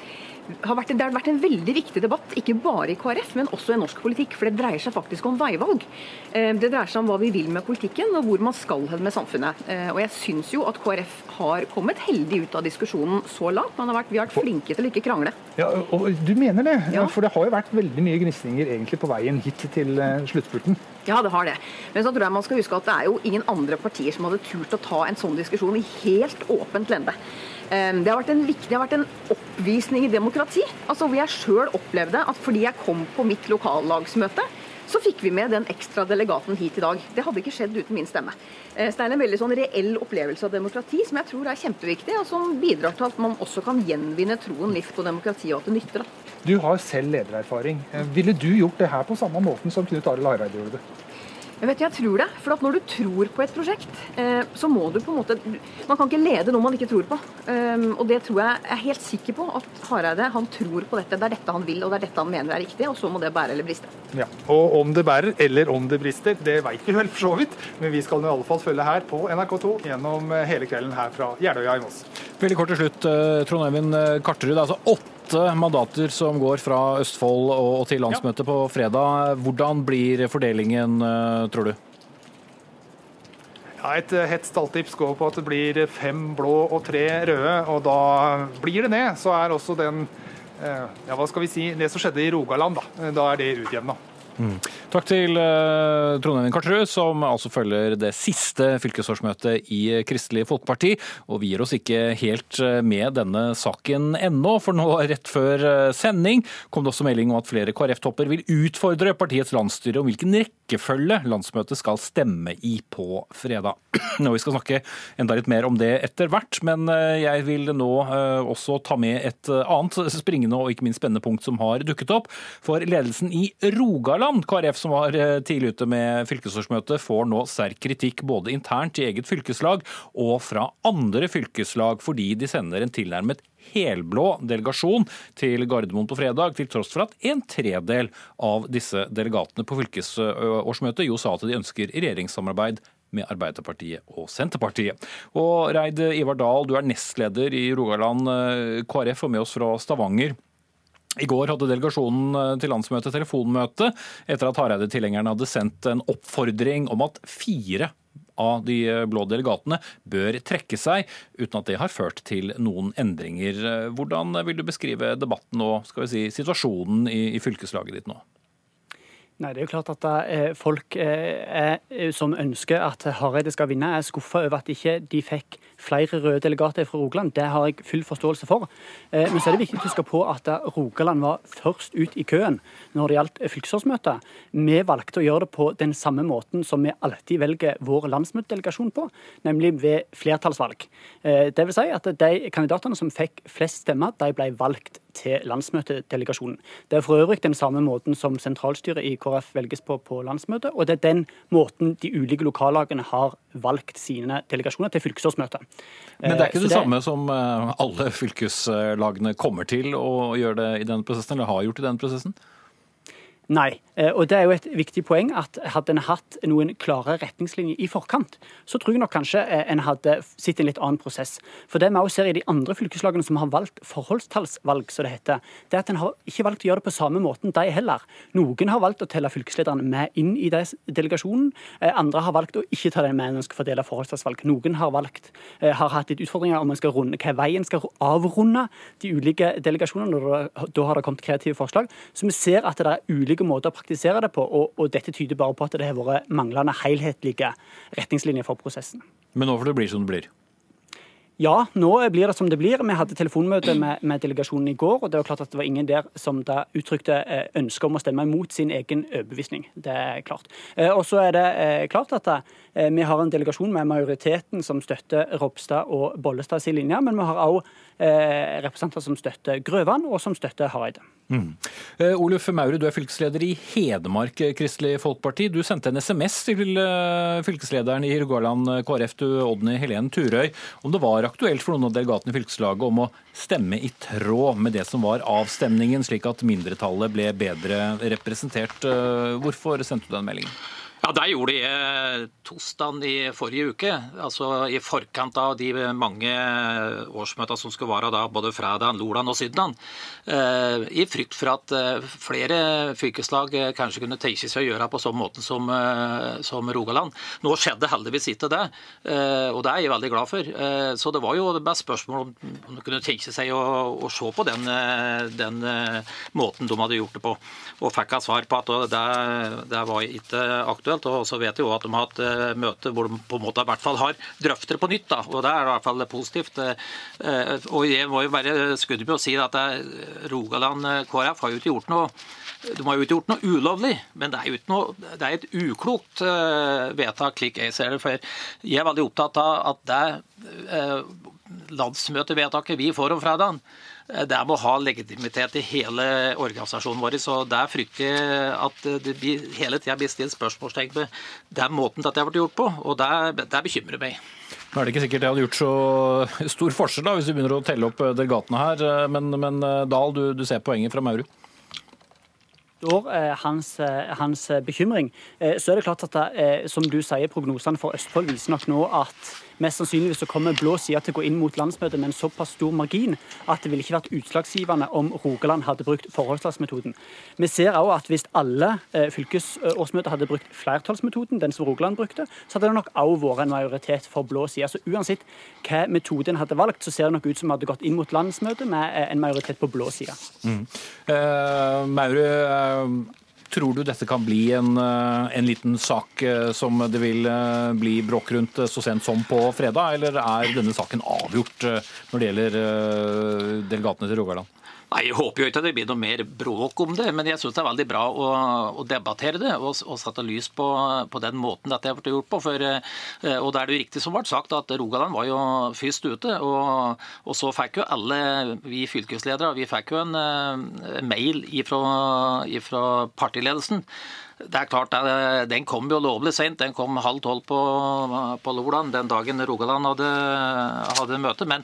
Speaker 8: har vært, det har vært en veldig viktig debatt, ikke bare i KrF, men også i norsk politikk. For det dreier seg faktisk om veivalg. Eh, det dreier seg om hva vi vil med politikken, og hvor man skal hen med samfunnet. Eh, og jeg syns jo at KrF har kommet heldig ut av diskusjonen så langt. Man har vært, vi har vært flinke til å ikke krangle.
Speaker 7: Ja, og Du mener det? Ja. For det har jo vært veldig mye gnisninger egentlig på veien hit til eh, sluttspurten?
Speaker 8: Ja, det har det. Men så tror jeg man skal huske at det er jo ingen andre partier som hadde turt å ta en sånn diskusjon i helt åpent lende. Ehm, det har vært en, viktig, det har vært en oppvisning i demokrati. Altså Hvor jeg sjøl opplevde at fordi jeg kom på mitt lokallagsmøte, så fikk vi med den ekstra delegaten hit i dag. Det hadde ikke skjedd uten min stemme. Så det er en veldig sånn reell opplevelse av demokrati som jeg tror er kjempeviktig, og som bidrar til at man også kan gjenvinne troen litt på demokrati, og at det nytter. da.
Speaker 7: Du har selv ledererfaring. Eh, ville du gjort det her på samme måten som Knut Arild Hareide gjorde det?
Speaker 8: Jeg vet, jeg tror det. For når du tror på et prosjekt, eh, så må du på en måte Man kan ikke lede noe man ikke tror på. Um, og det tror jeg er helt sikker på at Hareide han tror på dette. Det er dette han vil, og det er dette han mener er riktig. Og så må det bære eller briste.
Speaker 7: Ja, Og om det bærer eller om det brister, det veit vi vel for så vidt. Men vi skal i alle fall følge her på NRK2 gjennom eh, hele kvelden her fra Jeløya i Moss.
Speaker 2: Veldig kort til slutt, eh, Trond Eivind Karterud. Altså åtte åtte mandater som går fra Østfold og til landsmøtet på fredag. Hvordan blir fordelingen, eh, tror du?
Speaker 7: Ja, et eh, hett stalltips går på at det blir fem blå og tre røde, og da blir det ned. Så er også den eh, ja, hva skal vi si, det som skjedde i Rogaland, da, da er det utjevna.
Speaker 2: Mm. Takk til uh, Trond Henning Karterud, som altså følger det siste fylkesårsmøtet i Kristelig Folkeparti. Og vi gir oss ikke helt eh, med denne saken ennå, for nå rett før eh, sending kom det også melding om at flere KrF-topper vil utfordre partiets landsstyre om hvilken rekkefølge landsmøtet skal stemme i på fredag. Og vi skal snakke enda litt mer om det etter hvert, men jeg vil nå også ta med et annet springende og ikke minst spennende punkt som har dukket opp. For ledelsen i Rogaland Rogaland KrF, som var eh, tidlig ute med fylkesårsmøtet, får nå sterk kritikk både internt i eget fylkeslag og fra andre fylkeslag, fordi de sender en tilnærmet helblå delegasjon til Gardermoen på fredag, til tross for at en tredel av disse delegatene på fylkesårsmøtet jo sa at de ønsker regjeringssamarbeid med Arbeiderpartiet og Senterpartiet. Og Reid Ivar Dahl, du er nestleder i Rogaland eh, KrF og med oss fra Stavanger. I går hadde delegasjonen eh, til landsmøtet telefonmøte etter at Hareide-tilhengerne hadde sendt en oppfordring om at fire av de eh, blå delegatene bør trekke seg, uten at det har ført til noen endringer. Eh, hvordan vil du beskrive debatten og si, situasjonen i, i fylkeslaget ditt nå?
Speaker 9: Nei, det er jo klart at er folk er, som ønsker at Hareide skal vinne, er skuffa over at ikke de fikk flere røde delegater fra Rogaland. Det har jeg full forståelse for. Eh, men så er det viktig å huske på at Rogaland var først ut i køen når det gjaldt fylkesårsmøtet. Vi valgte å gjøre det på den samme måten som vi alltid velger vår landsmøtedelegasjon på, nemlig ved flertallsvalg. Eh, det vil si at de kandidatene som fikk flest stemmer, de ble valgt til landsmøtedelegasjonen. Det er for øvrig den samme måten som sentralstyret i KrF velges på på landsmøtet, og det er den måten de ulike lokallagene har valgt sine delegasjoner til fylkesårsmøtet.
Speaker 2: Men det er ikke eh, det, det samme som eh, alle fylkeslagene kommer til å gjøre det i denne prosessen, eller har gjort i denne prosessen?
Speaker 9: Nei, eh, og det er jo et viktig poeng at hadde en hatt noen klare retningslinjer i forkant, så tror jeg nok kanskje eh, en hadde sett en litt annen prosess. For det vi også ser i de andre fylkeslagene som har valgt forholdstallsvalg, som det heter, det er at en har ikke valgt å gjøre det på samme måten, de heller. Noen har valgt å telle fylkeslederne med inn i delegasjonen. Eh, andre har valgt å ikke ta den med når en skal fordele forholdstallsvalg. Noen har valgt, har hatt litt utfordringer om en skal runde hva vei en skal avrunde de ulike delegasjonene. og Da har det kommet kreative forslag. Så vi ser at det er ulike ulike måter å praktisere det på, og, og dette tyder bare på at det har vært manglende helhetlige retningslinjer for prosessen.
Speaker 2: Men nå får det bli som det blir?
Speaker 9: Ja, nå blir det som det blir. Vi hadde telefonmøte med, med, delegasjonen i går, og det var klart at det var ingen der som da uttrykte eh, ønske om å stemme imot sin egen overbevisning. Det er klart. Eh, og så er det eh, klart at vi har en delegasjon med majoriteten som støtter Ropstad og Bollestad sin linje, men vi har også representanter som støtter Grøvan, og som støtter Hareide.
Speaker 2: Mm. Uh, Oluf Maure, du er fylkesleder i Hedmark Kristelig Folkeparti. Du sendte en SMS til fylkeslederen i Rogaland KrF, du Odny Helen Turøy, om det var aktuelt for noen av delegatene i fylkeslaget om å stemme i tråd med det som var avstemningen, slik at mindretallet ble bedre representert. Hvorfor sendte du den meldingen?
Speaker 10: Ja, Det gjorde de torsdag i forrige uke, altså i forkant av de mange årsmøtene som skulle være da, både fredag, lørdag og søndag. Eh, I frykt for at eh, flere fylkeslag eh, kanskje kunne tenke seg å gjøre på sånn måte som, som, Rogaland. Nå skjedde heldigvis ikke det, og det er jeg veldig glad for. Så det var jo bare spørsmål om de kunne tenke seg å, å se på den, den, måten de hadde gjort det på, og fikk jeg svar på at det, det var ikke aktuelt aktuelt. Og så vet vi jo at de har hatt uh, møte hvor de på en måte i hvert fall har drøftet det på nytt. da, og Det er i hvert fall positivt. Uh, og Jeg må jo bare skudde med å si at Rogaland KrF har jo ikke gjort noe de har jo ikke gjort noe ulovlig, men det er noe, det er et uklokt vedtak, slik jeg ser det. For jeg er veldig opptatt av at det landsmøtevedtaket vi får om fredagen, Eh, det må ha legitimitet i hele organisasjonen vår. så Der frykter jeg at det blir, hele tida blir stilt spørsmålstegn ved den måten dette har blitt gjort på. og Det, det bekymrer meg.
Speaker 2: Nå er det ikke sikkert det hadde gjort så stor forskjell da, hvis vi begynner å telle opp delegatene her, eh, men, men eh, Dahl, du, du ser poenget fra Maurud?
Speaker 9: eh, hans, eh, hans, bekymring. Eh, så er det klart at det, som du sier, prognosene for Østfold viser nok nå at mest sannsynligvis så kommer blå side til å gå inn mot landsmøtet med en såpass stor margin at det ville ikke vært utslagsgivende om Rogaland hadde brukt forholdstalsmetoden. Vi ser òg at hvis alle fylkesårsmøter hadde brukt flertallsmetoden, den som Rogaland brukte, så hadde det nok òg vært en majoritet for blå side. Så uansett hva metode en hadde valgt, så ser det nok ut som vi hadde gått inn mot landsmøtet med en majoritet på blå side. Mm.
Speaker 2: Uh, Maure, Tror du dette kan bli en, eh, en, liten sak eh, som det vil eh, bli bråk rundt så sent som på fredag, eller er denne saken avgjort når det gjelder delegatene til Rogaland?
Speaker 10: Nei, Jeg håper jo ikke at det blir noe mer bråk om det, men jeg syns det er veldig bra å, å debattere det og, og sette lys på, på, den måten dette har blitt gjort på. For, eh, og det er det jo riktig som ble sagt, at Rogaland var jo først ute. Og, og så fikk jo alle vi fylkesledere vi fikk jo en, en mail mail ifra partiledelsen det er klart, Den kom jo lovlig sent. Den kom halv tolv på, på lørdag, den dagen Rogaland hadde, hadde møte. Men,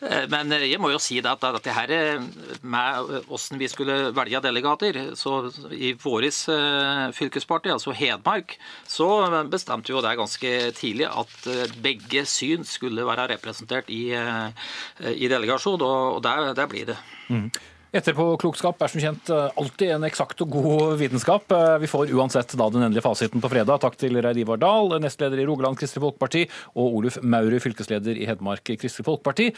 Speaker 10: eh, men, jeg må jo si det at, dette det her med hvordan vi skulle velge delegater så I våres eh, fylkesparti, altså Hedmark, så bestemte jo det ganske tidlig at eh, begge syn skulle være representert i, i delegasjon, og der, der blir det. Mm.
Speaker 2: Etterpåklokskap er som kjent eh, alltid en eksakt og god vitenskap. Eh, vi får uansett da den endelige fasiten på fredag. Takk til Reid Ivar Dahl, nestleder i Rogaland Kristelig Folkeparti, og Oluf Maurud, fylkesleder i Hedmark Kristelig Folkeparti.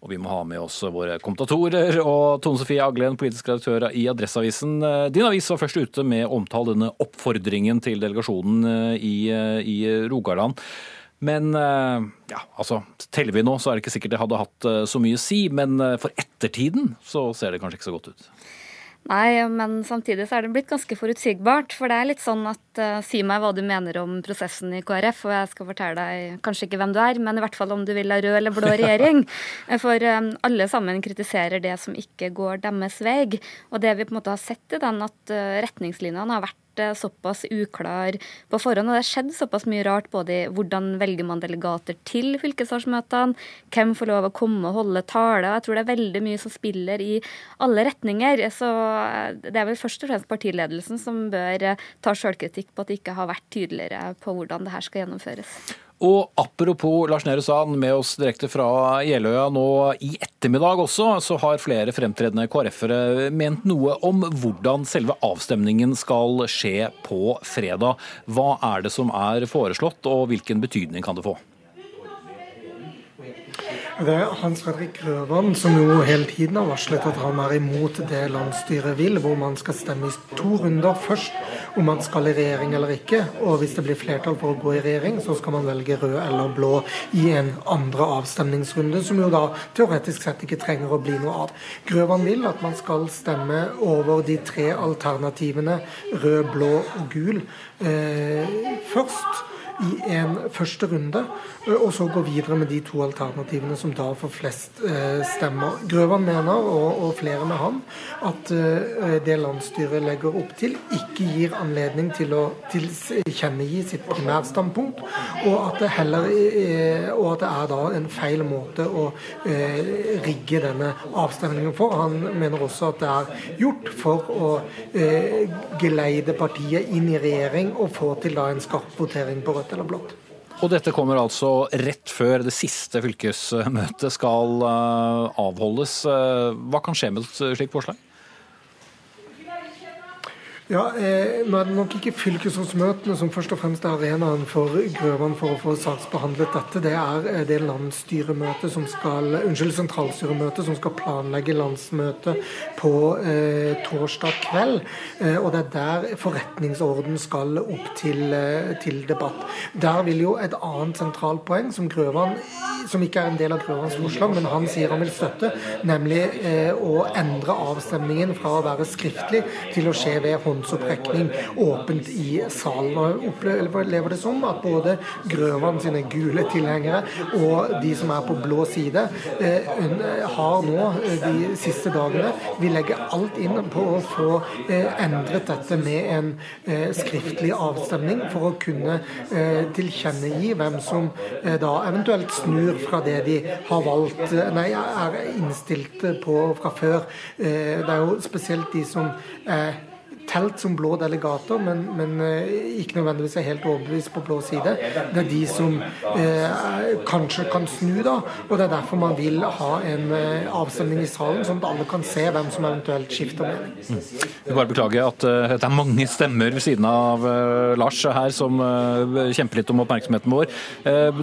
Speaker 2: Og vi må ha med oss våre kommentatorer og Tone Sofie Aglen, politisk redaktør i Adresseavisen. Eh, din avis var først ute med å omtale denne oppfordringen til delegasjonen i, i Rogaland. Men eh, ja, altså, teller vi nå, så er det ikke sikkert det hadde hatt eh, så mye å si. Men eh, for ettertiden så ser det kanskje ikke så godt ut.
Speaker 11: Nei, men samtidig så er det blitt ganske forutsigbart. For det er litt sånn at uh, si meg hva du mener om prosessen i KrF, og jeg skal fortelle deg kanskje ikke hvem du er, men i hvert fall om du vil ha rød eller blå regjering. For um, alle sammen kritiserer det som ikke går deres vei. Og det vi på en måte har sett i den, at uh, retningslinjene har vært såpass uklar på forhånd. Og det har skjedd såpass mye rart både i hvordan velger man delegater til fylkesårsmøtene, hvem får lov å komme og holde tale. Jeg tror det er veldig mye som spiller i alle retninger. Så eh, det er vel først og fremst partiledelsen som bør eh, ta sjølkritikk på at de ikke har vært tydeligere på hvordan det her skal gjennomføres.
Speaker 2: Og apropos Lars Nehru Sand, med oss direkte fra Jeløya nå i ettermiddag også, så har flere fremtredende KrF-ere ment noe om hvordan selve avstemningen skal skje på fredag. Hva er det som er foreslått, og hvilken betydning kan det få?
Speaker 12: Det er Hans Fredrik Grøvan som jo hele tiden har varslet at han er imot det landsstyret vil, hvor man skal stemme i to runder. Først om man skal i regjering eller ikke, og hvis det blir flertall for å gå i regjering, så skal man velge rød eller blå i en andre avstemningsrunde, som jo da teoretisk sett ikke trenger å bli noe av. Grøvan vil at man skal stemme over de tre alternativene rød, blå og gul eh, først i en første runde, og så gå videre med de to alternativene som da får flest stemmer. Grøvan mener, og, flere med han, at det landsstyret legger opp til, ikke gir anledning til å tilkjennegi sitt primærstandpunkt, og at det heller og at det er da en feil måte å rigge denne avstemningen for. Han mener også at det er gjort for å geleide partiet inn i regjering og få til da en skarp votering på rødt eller blått.
Speaker 2: Og dette kommer altså rett før det siste fylkesmøtet skal avholdes. Hva kan skje med et slikt forslag?
Speaker 12: Ja, eh, er det nok ikke fylkesrådsmøtene som først og fremst er arenaen for Grøvan for å få saksbehandlet dette. Det er eh, det landsstyremøtet som skal, unnskyld, sentralstyremøtet som skal planlegge landsmøtet på eh, torsdag kveld. Eh, og det er der forretningsorden skal opp til, eh, til, debatt. Der vil jo et annet sentralt poeng som Grøvan, som ikke er en del av Grøvans forslag, men han sier han vil støtte, nemlig eh, å endre avstemningen fra å være skriftlig til å skje ved hånd håndsopprekning åpent i salen. Og opplever det som at både Grøvan sine gule tilhengere og de som er på blå side, eh, har nå eh, de siste dagene Vi legger alt inn på å få eh, endret dette med en skriftlig avstemning for å kunne tilkjennegi hvem som da eventuelt snur fra det de har valgt, nei, er innstilt på fra før. Det er jo spesielt de som er telt som blå delegater, men, men eh, ikke nødvendigvis er helt overbevist på blå side. Det er de som eh, kanskje kan snu, da. Og det er derfor man vil ha en eh, avstemning i salen, sånn at alle kan se hvem som eventuelt skifter mening. Mm.
Speaker 2: Jeg vil bare beklage at uh, det er mange stemmer ved siden av uh, Lars her som uh, kjemper litt om oppmerksomheten vår.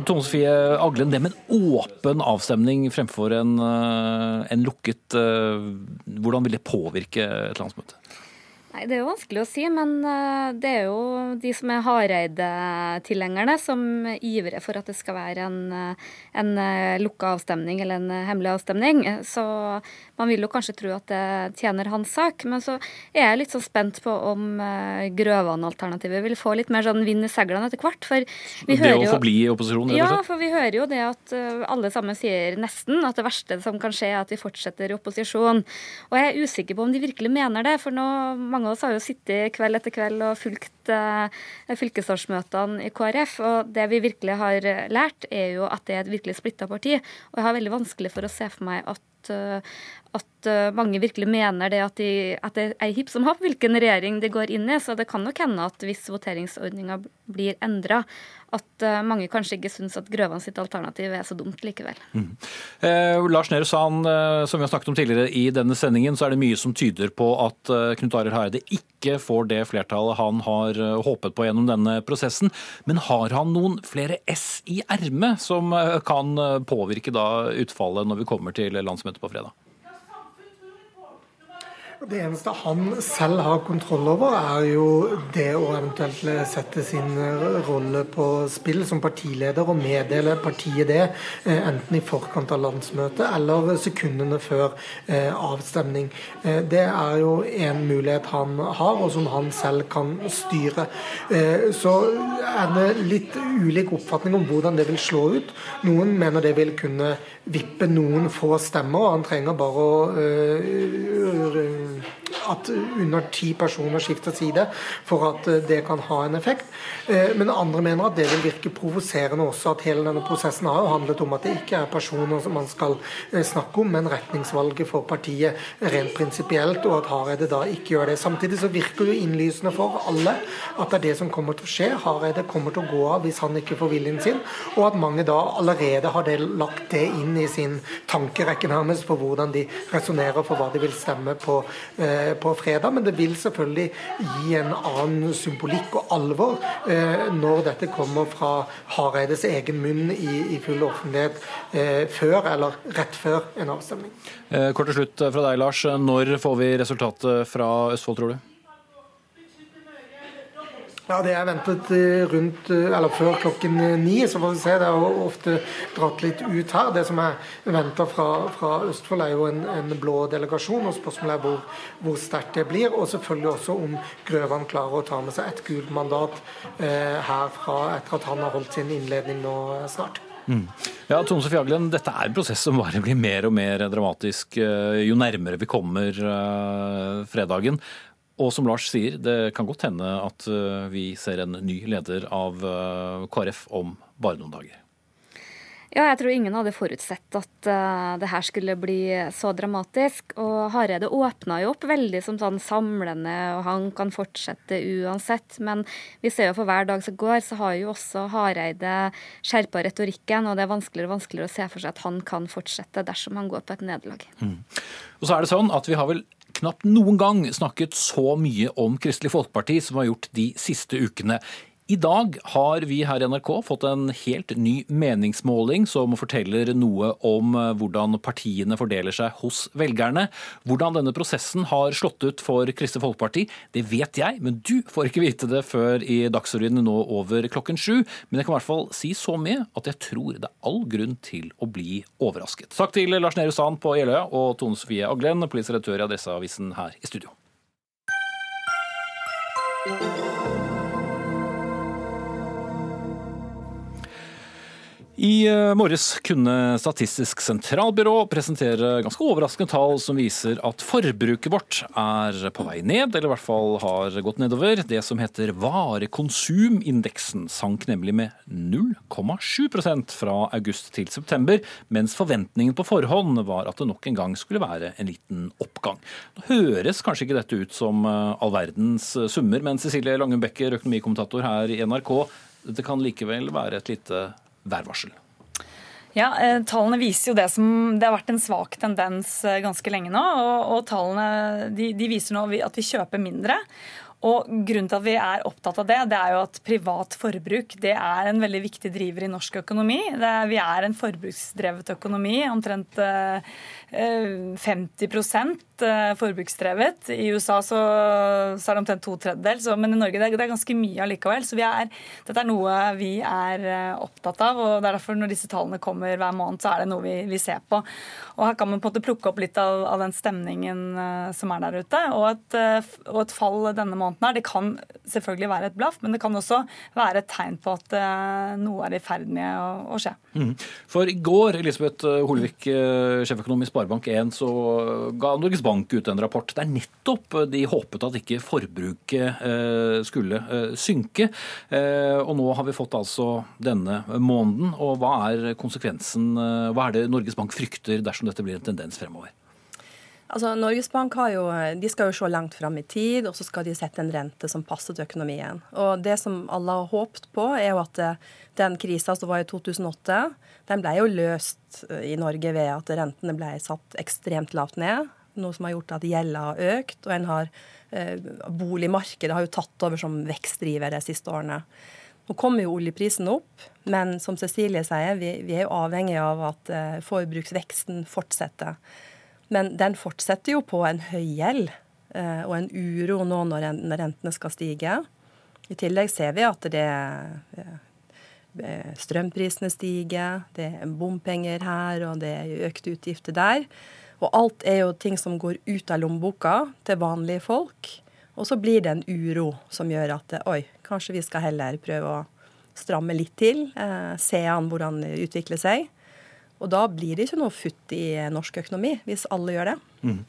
Speaker 2: Tone Sofie Aglen, det med en åpen avstemning fremfor en, en lukket, hvordan vil det påvirke et landsmøte?
Speaker 11: Nei, Det er jo vanskelig å si, men eh, det er jo de som er Hareide-tilhengerne, som ivrer for at det skal være en, eh, en eh, lukka avstemning eller en hemmelig avstemning. Så man vil jo kanskje tro at det tjener hans sak. Men så er jeg litt sånn spent på om Grøvan-alternativet vil få litt mer sånn vind i seilene etter hvert. For vi
Speaker 2: det å forbli i opposisjon?
Speaker 11: Ja, for vi hører jo det at alle sammen sier nesten at det verste som kan skje, er at vi fortsetter i opposisjon. Og jeg er usikker på om de virkelig mener det. for nå mange av oss har jo sittet kveld etter kveld og fulgt uh, fylkesårsmøtene i KrF. Og det vi virkelig har lært, er jo at det er et virkelig splitta parti. Og jeg har veldig vanskelig for å se for meg at, uh, at uh, mange virkelig mener det at, de, at det er hipp som happ hvilken regjering de går inn i. Så det kan nok hende at hvis voteringsordninga blir endra, at uh, mange kanskje ikke syns at Grøvan sitt alternativ er så dumt likevel. Mm.
Speaker 2: Eh, Lars Nehru Sand, eh, som vi har snakket om tidligere i denne sendingen, så er det mye som tyder på at eh, Knut Arild Hareide ikke får det flertallet han har eh, håpet på gjennom denne prosessen. Men har han noen flere S i ermet som eh, kan påvirke da utfallet når vi kommer til landsmøtet på fredag?
Speaker 12: Det eneste han selv har kontroll over, er jo det å eventuelt sette sin rolle på spill som partileder og meddele partiet det, eh, enten i forkant av landsmøtet eller sekundene før eh, avstemning. Eh, det er jo en mulighet han har, og som han selv kan styre. Så er det litt ulik oppfatning om hvordan det vil slå ut. Noen mener det vil kunne vippe noen få stemmer, og han trenger bare å Mm. At under ti personer skifter side for at eh, det kan ha en effekt. Eh, men andre mener at det vil virke provoserende også. At hele denne prosessen har jo handlet om at det ikke er personer som man skal eh, snakke om, men retningsvalget for partiet rent prinsipielt, og at Hareide da ikke gjør det. Samtidig så virker det innlysende for alle at det er det som kommer til å skje. Hareide kommer til å gå av hvis han ikke får viljen sin, og at mange da allerede har det, lagt det inn i sin tankerekke nærmest for hvordan de resonnerer for hva de vil stemme på Eh, på fredag, men det vil selvfølgelig gi en annen symbolikk og alvor eh, når dette kommer fra Hareides egen munn i, i full offentlighet eh, før eller rett før en avstemning.
Speaker 2: Kort til slutt fra deg, Lars. Når får vi resultatet fra Østfold, tror du?
Speaker 12: Ja, det er ventet eh, rundt, eh, eller før klokken eh, ni, så får vi se. Det er ofte dratt litt ut her. Det som er venta fra, fra, Østfold, er jo en, en, blå delegasjon. og Spørsmålet er hvor, hvor sterkt det blir. Og selvfølgelig også om Grøvan klarer å ta med seg et gult mandat eh, herfra etter at han har holdt sin innledning nå snart.
Speaker 2: Mm. Ja, Tone Sofie Aglen, Dette er en prosess som bare blir mer og mer dramatisk jo nærmere vi kommer fredagen. Og som Lars sier, det kan godt hende at eh, vi ser en ny leder av eh, KrF om bare noen dager.
Speaker 11: Ja, jeg tror ingen hadde forutsett at uh, det her skulle bli så dramatisk. Og Hareide åpna jo opp veldig som sånn samlende, og han kan fortsette uansett. Men vi ser jo for hver dag som går, så har jo også Hareide skjerpa retorikken, og det er vanskeligere og vanskeligere å se for seg at han kan fortsette dersom han går på et nederlag. Mm.
Speaker 2: Og så er det sånn at vi har vel knapt noen gang snakket så mye om Kristelig Folkeparti som har gjort de siste ukene. I dag har vi her i NRK fått en helt ny meningsmåling som forteller noe om eh, hvordan partiene fordeler seg hos velgerne. Hvordan denne prosessen har slått ut for Kristelig Folkeparti, det vet jeg, men du får ikke vite det før i Dagsrevyen nå over klokken sju. Men jeg kan i hvert fall si så mye at jeg tror det er all grunn til å bli overrasket. Takk til Lars Nehru Sand på Jeløya og Tone Sofie Aglen, politisk redaktør i Adresseavisen her i studio. I eh, morges kunne Statistisk sentralbyrå presentere ganske overraskende tall som viser at forbruket vårt er på vei ned, eller i hvert fall har gått nedover. Det som heter varekonsumindeksen sank nemlig med 0,7% fra august til september, mens forventningen på forhånd var at det nok en gang skulle være en liten oppgang. Nå høres kanskje ikke dette ut som eh, all verdens summer, men Cecilie Langenbecker, økonomikommentator her i NRK, det kan likevel være et lite værvarsel?
Speaker 13: Ja, eh, Tallene viser jo det som Det har vært en svak tendens eh, ganske lenge nå. Og, og tallene de, de viser nå at vi kjøper mindre. Og Grunnen til at vi er opptatt av det, det er jo at privat forbruk det er en veldig viktig driver i norsk økonomi. Er, vi er en forbruksdrevet økonomi. Omtrent eh, 50 eh, forbruksdrevet. I USA så, så er det omtrent to tredjedel, men i Norge det er, det er ganske mye allikevel. Så er, dette er noe vi er eh, opptatt av. og det er derfor Når disse tallene kommer hver måned, så er det noe vi, vi ser på. Og Her kan man på en måte plukke opp litt av, av den stemningen som er der ute. Og et, og et, fall denne måneden her, det kan selvfølgelig være et blaff, men det kan også være et tegn på at uh, noe er i ferd med å, skje.
Speaker 2: Mm. For i går, Elisabeth Holvik, sjeføkonom i Sparebank1 så ga Norges Bank ut en rapport der nettopp de håpet at ikke forbruket eh, skulle eh, synke. Eh, og nå har vi fått altså denne måneden. Og hva er konsekvensen, hva er det Norges Bank frykter dersom dette blir en tendens fremover?
Speaker 14: Altså, Norges Bank jo, de skal jo se langt fram i tid, og så skal de sette en rente som passer til økonomien. Og Det som alle har håpet på, er jo at den krisa som var i 2008, den ble jo løst eh, i Norge ved at rentene ble satt ekstremt lavt ned. Noe som har gjort at gjelda har økt, og en har, eh, boligmarkedet har jo tatt over som vekstdriver de siste årene. Nå kommer jo oljeprisen opp, men som Cecilie sier, vi, vi er jo avhengig av at eh, forbruksveksten fortsetter. Men den fortsetter jo på en høy gjeld eh, og en uro nå når rentene skal stige. I tillegg ser vi at det eh, strømprisene stiger, det er bompenger her, og det er økte utgifter der. Og alt er jo ting som går ut av lommeboka til vanlige folk. Og så blir det en uro som gjør at oi, kanskje vi skal heller prøve å stramme litt til. Eh, se an hvordan det utvikler seg. Og da blir det ikke noe futt i norsk økonomi, hvis alle gjør det. Mm.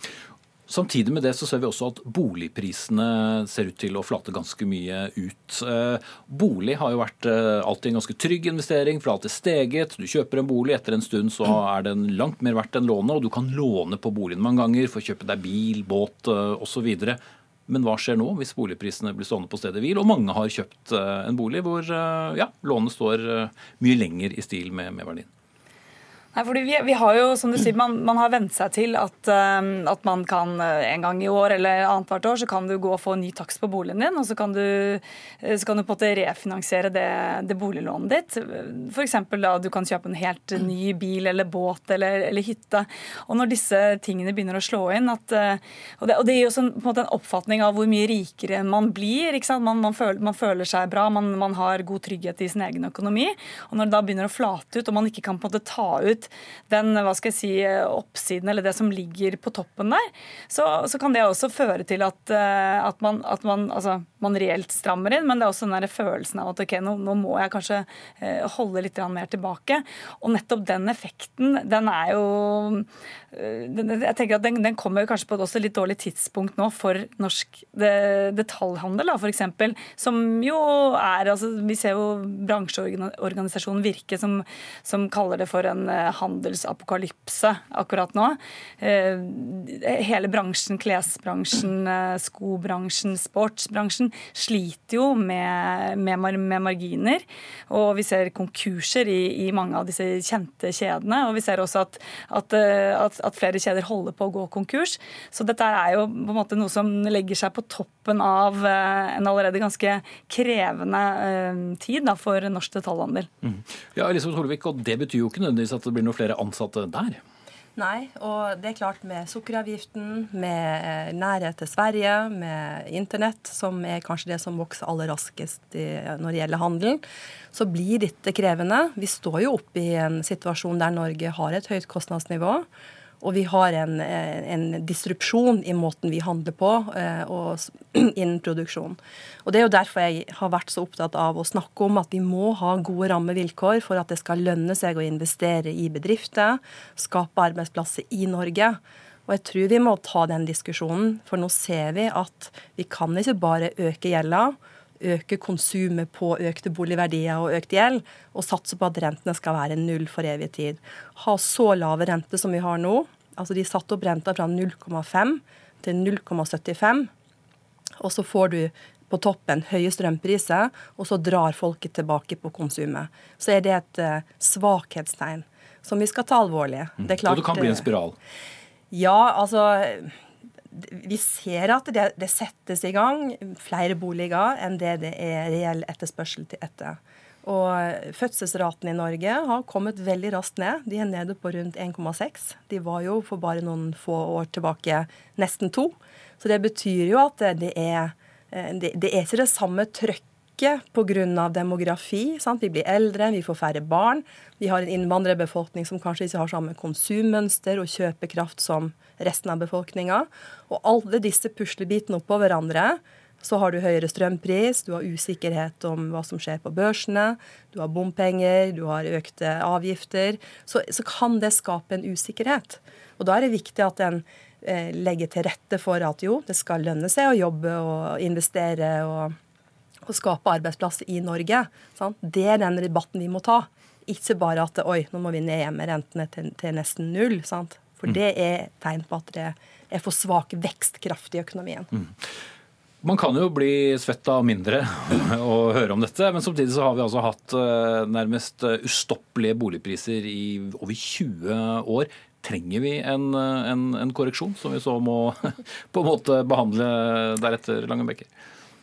Speaker 2: Samtidig med det så ser vi også at boligprisene ser ut til å flate ganske mye ut. Eh, bolig har jo vært eh, alltid en ganske trygg investering, for alltid steget. Du kjøper en bolig, etter en stund så er den langt mer verdt enn lånet, og du kan låne på boligen mange ganger for å kjøpe deg bil, båt eh, osv. Men hva skjer nå hvis boligprisene blir stående på stedet hvil, og mange har kjøpt en bolig hvor ja, lånet står mye lenger i stil med, med verdien?
Speaker 13: Nei, fordi vi, vi, har jo, som du sier, man, man har vent seg til at, um, at, man kan uh, en gang i år eller annethvert år så kan du gå og få ny takst på boligen din, og så kan du, uh, så kan du på en måte refinansiere det, det boliglånet ditt. F.eks. da du kan kjøpe en helt ny bil eller båt eller, eller, hytte. Og når disse tingene begynner å slå inn, at, uh, og, det, og det gir jo en, en en oppfatning av hvor mye rikere man blir. ikke sant? Man, man, føler, man føler, seg bra, man, man, har god trygghet i sin egen økonomi. Og når det da begynner å flate ut, og man ikke kan på en måte ta ut den hva skal jeg si, oppsiden eller det som ligger på toppen der, så, så kan det også føre til at, eh, at, man, at man, altså, man, reelt strammer inn, men det er også den der følelsen av at ok, nå, nå må jeg kanskje eh, holde litt mer tilbake. Og nettopp den effekten, den er jo eh, jeg tenker at den, den kommer kanskje på et også litt dårlig tidspunkt nå for norsk detaljhandel, da, f.eks. Som jo er altså, Vi ser jo bransjeorganisasjonen Virke som, som kaller det for en handelsapokalypse akkurat nå. Eh, hele bransjen, klesbransjen, eh, skobransjen, sportsbransjen sliter jo med, med, med marginer. Og vi ser konkurser i, i, mange av disse kjente kjedene. Og vi ser også at, at, eh, at, at, flere kjeder holder på å gå konkurs. Så dette er jo på en måte noe som legger seg på toppen av en allerede ganske krevende tid da, for norsk detaljhandel.
Speaker 2: Mm. Ja, Elisabeth Holvik, og Det betyr jo ikke nødvendigvis at det blir noe flere ansatte der?
Speaker 14: Nei, og det er klart med sukkeravgiften, med eh, nærhet til Sverige, med internett, som er kanskje det som vokser aller raskest i, når det gjelder handel, så blir dette krevende. Vi står jo oppe i en situasjon der Norge har et høyt kostnadsnivå. Og vi har en, en disrupsjon i måten vi handler på eh, og innen produksjon. Og Det er jo derfor jeg har vært så opptatt av å snakke om at vi må ha gode rammevilkår for at det skal lønne seg å investere i bedrifter, skape arbeidsplasser i Norge. Og jeg tror vi må ta den diskusjonen, for nå ser vi at vi kan ikke bare øke gjelda øke konsumet på økte boligverdier og økt gjeld, og satse på at rentene skal være null for evig tid. Ha så lave renter som vi har nå. Altså De satte opp renta fra 0,5 til 0,75, og så får du på toppen høye strømpriser, og så drar folket tilbake på konsumet. Så er det et uh, svakhetstegn som vi skal ta alvorlig.
Speaker 2: Det er klart, og det kan bli en spiral?
Speaker 14: Ja, altså vi ser at det, det, settes i gang flere boliger enn det det er reell etterspørsel til etter. Og Fødselsraten i Norge har kommet veldig raskt ned. De er nede på rundt 1,6. De var jo for bare noen få år tilbake nesten to. Så det betyr jo at det er, det, det er ikke det samme trøkket pga. demografi. Sant? Vi blir eldre, vi får færre barn. Vi har en innvandrerbefolkning som kanskje ikke har samme konsummønster og kjøpekraft som resten av befolkninga. Og alle disse puslebitene oppå hverandre så har du høyere strømpris, du har usikkerhet om hva som skjer på børsene, du har bompenger, du har økte avgifter. Så, så kan det skape en usikkerhet. Og da er det viktig at en eh, legger til rette for at jo, det skal lønne seg å jobbe og investere og, og skape arbeidsplasser i Norge. Sant? Det er den debatten vi må ta. Ikke bare at oi, nå må vi ned med rentene til, til nesten null. Sant? For mm. det er tegn på at det er for svak vekstkraft i økonomien. Mm.
Speaker 2: Man kan jo bli svett av mindre å høre om dette, men samtidig så har vi altså hatt eh, nærmest eh, ustoppelige boligpriser i over 20 år. Trenger vi en, eh, en, en korreksjon, som vi så må på en måte behandle deretter, Langenbecker?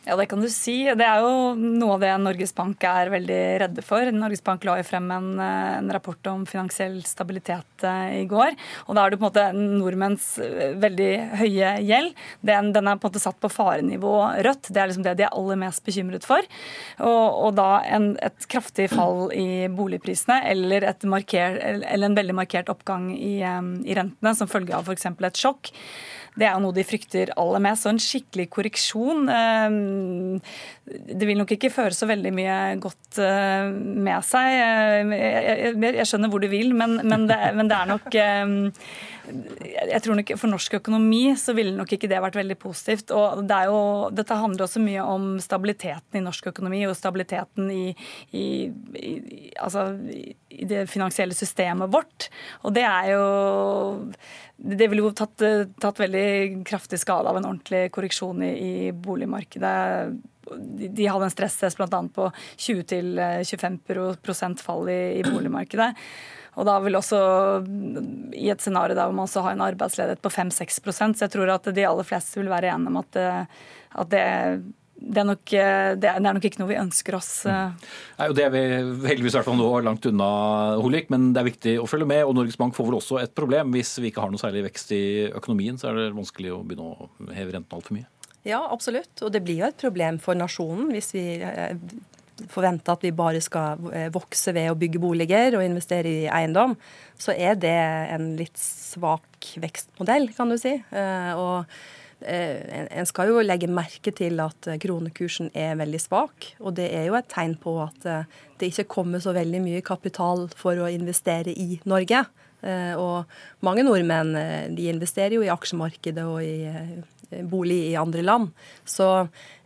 Speaker 13: Ja, det kan du si. Det er jo noe av det Norges Bank er veldig redde for. Norges Bank la jo frem en, en rapport om finansiell stabilitet eh, i går. Og da er det på en måte nordmenns eh, veldig høye gjeld. Den, den, er på en måte satt på farenivå rødt. Det er liksom det de er aller mest bekymret for. Og, og da en, et kraftig fall i boligprisene eller, marker, eller en veldig markert oppgang i, eh, i rentene som følge av f.eks. et sjokk det er noe de frykter aller mest. Så en skikkelig korreksjon eh, Det vil nok ikke føre så veldig mye godt eh, med seg. Jeg, jeg skjønner hvor du vil, men, men det, er nok jeg tror nok For norsk økonomi så ville nok ikke det vært veldig positivt. og det jo, Dette handler også mye om stabiliteten i norsk økonomi og stabiliteten i, i, i, altså, i det finansielle systemet vårt. Og det er jo det ville jo tatt, tatt, veldig kraftig skade av en ordentlig korreksjon i, boligmarkedet de, de hadde en stresstest bl.a. på 20-25 fall i, i boligmarkedet. Og da vil også i et scenario der man også har en arbeidsledighet på 5-6% så jeg tror at de aller fleste vil være enige om at, at det det er, nok, det er, nok, ikke noe vi ønsker oss. Mm.
Speaker 2: Nei, og Det er vi heldigvis hvert fall nå langt unna, Holik, men det er viktig å følge med. og Norges Bank får vel også et problem. Hvis vi ikke har noe særlig vekst i økonomien, så er det vanskelig å begynne å heve renten altfor mye.
Speaker 14: Ja, absolutt. Og det blir jo et problem for nasjonen hvis vi forventer at vi bare skal eh, vokse ved å bygge boliger og investere i eiendom, så er det en litt svak vekstmodell, kan du si. Eh, og eh, en skal jo legge merke til at kronekursen er veldig svak. Og det er jo et tegn på at det ikke kommer så veldig mye kapital for å investere i Norge. Og mange nordmenn de investerer jo i aksjemarkedet og i bolig i andre land. Så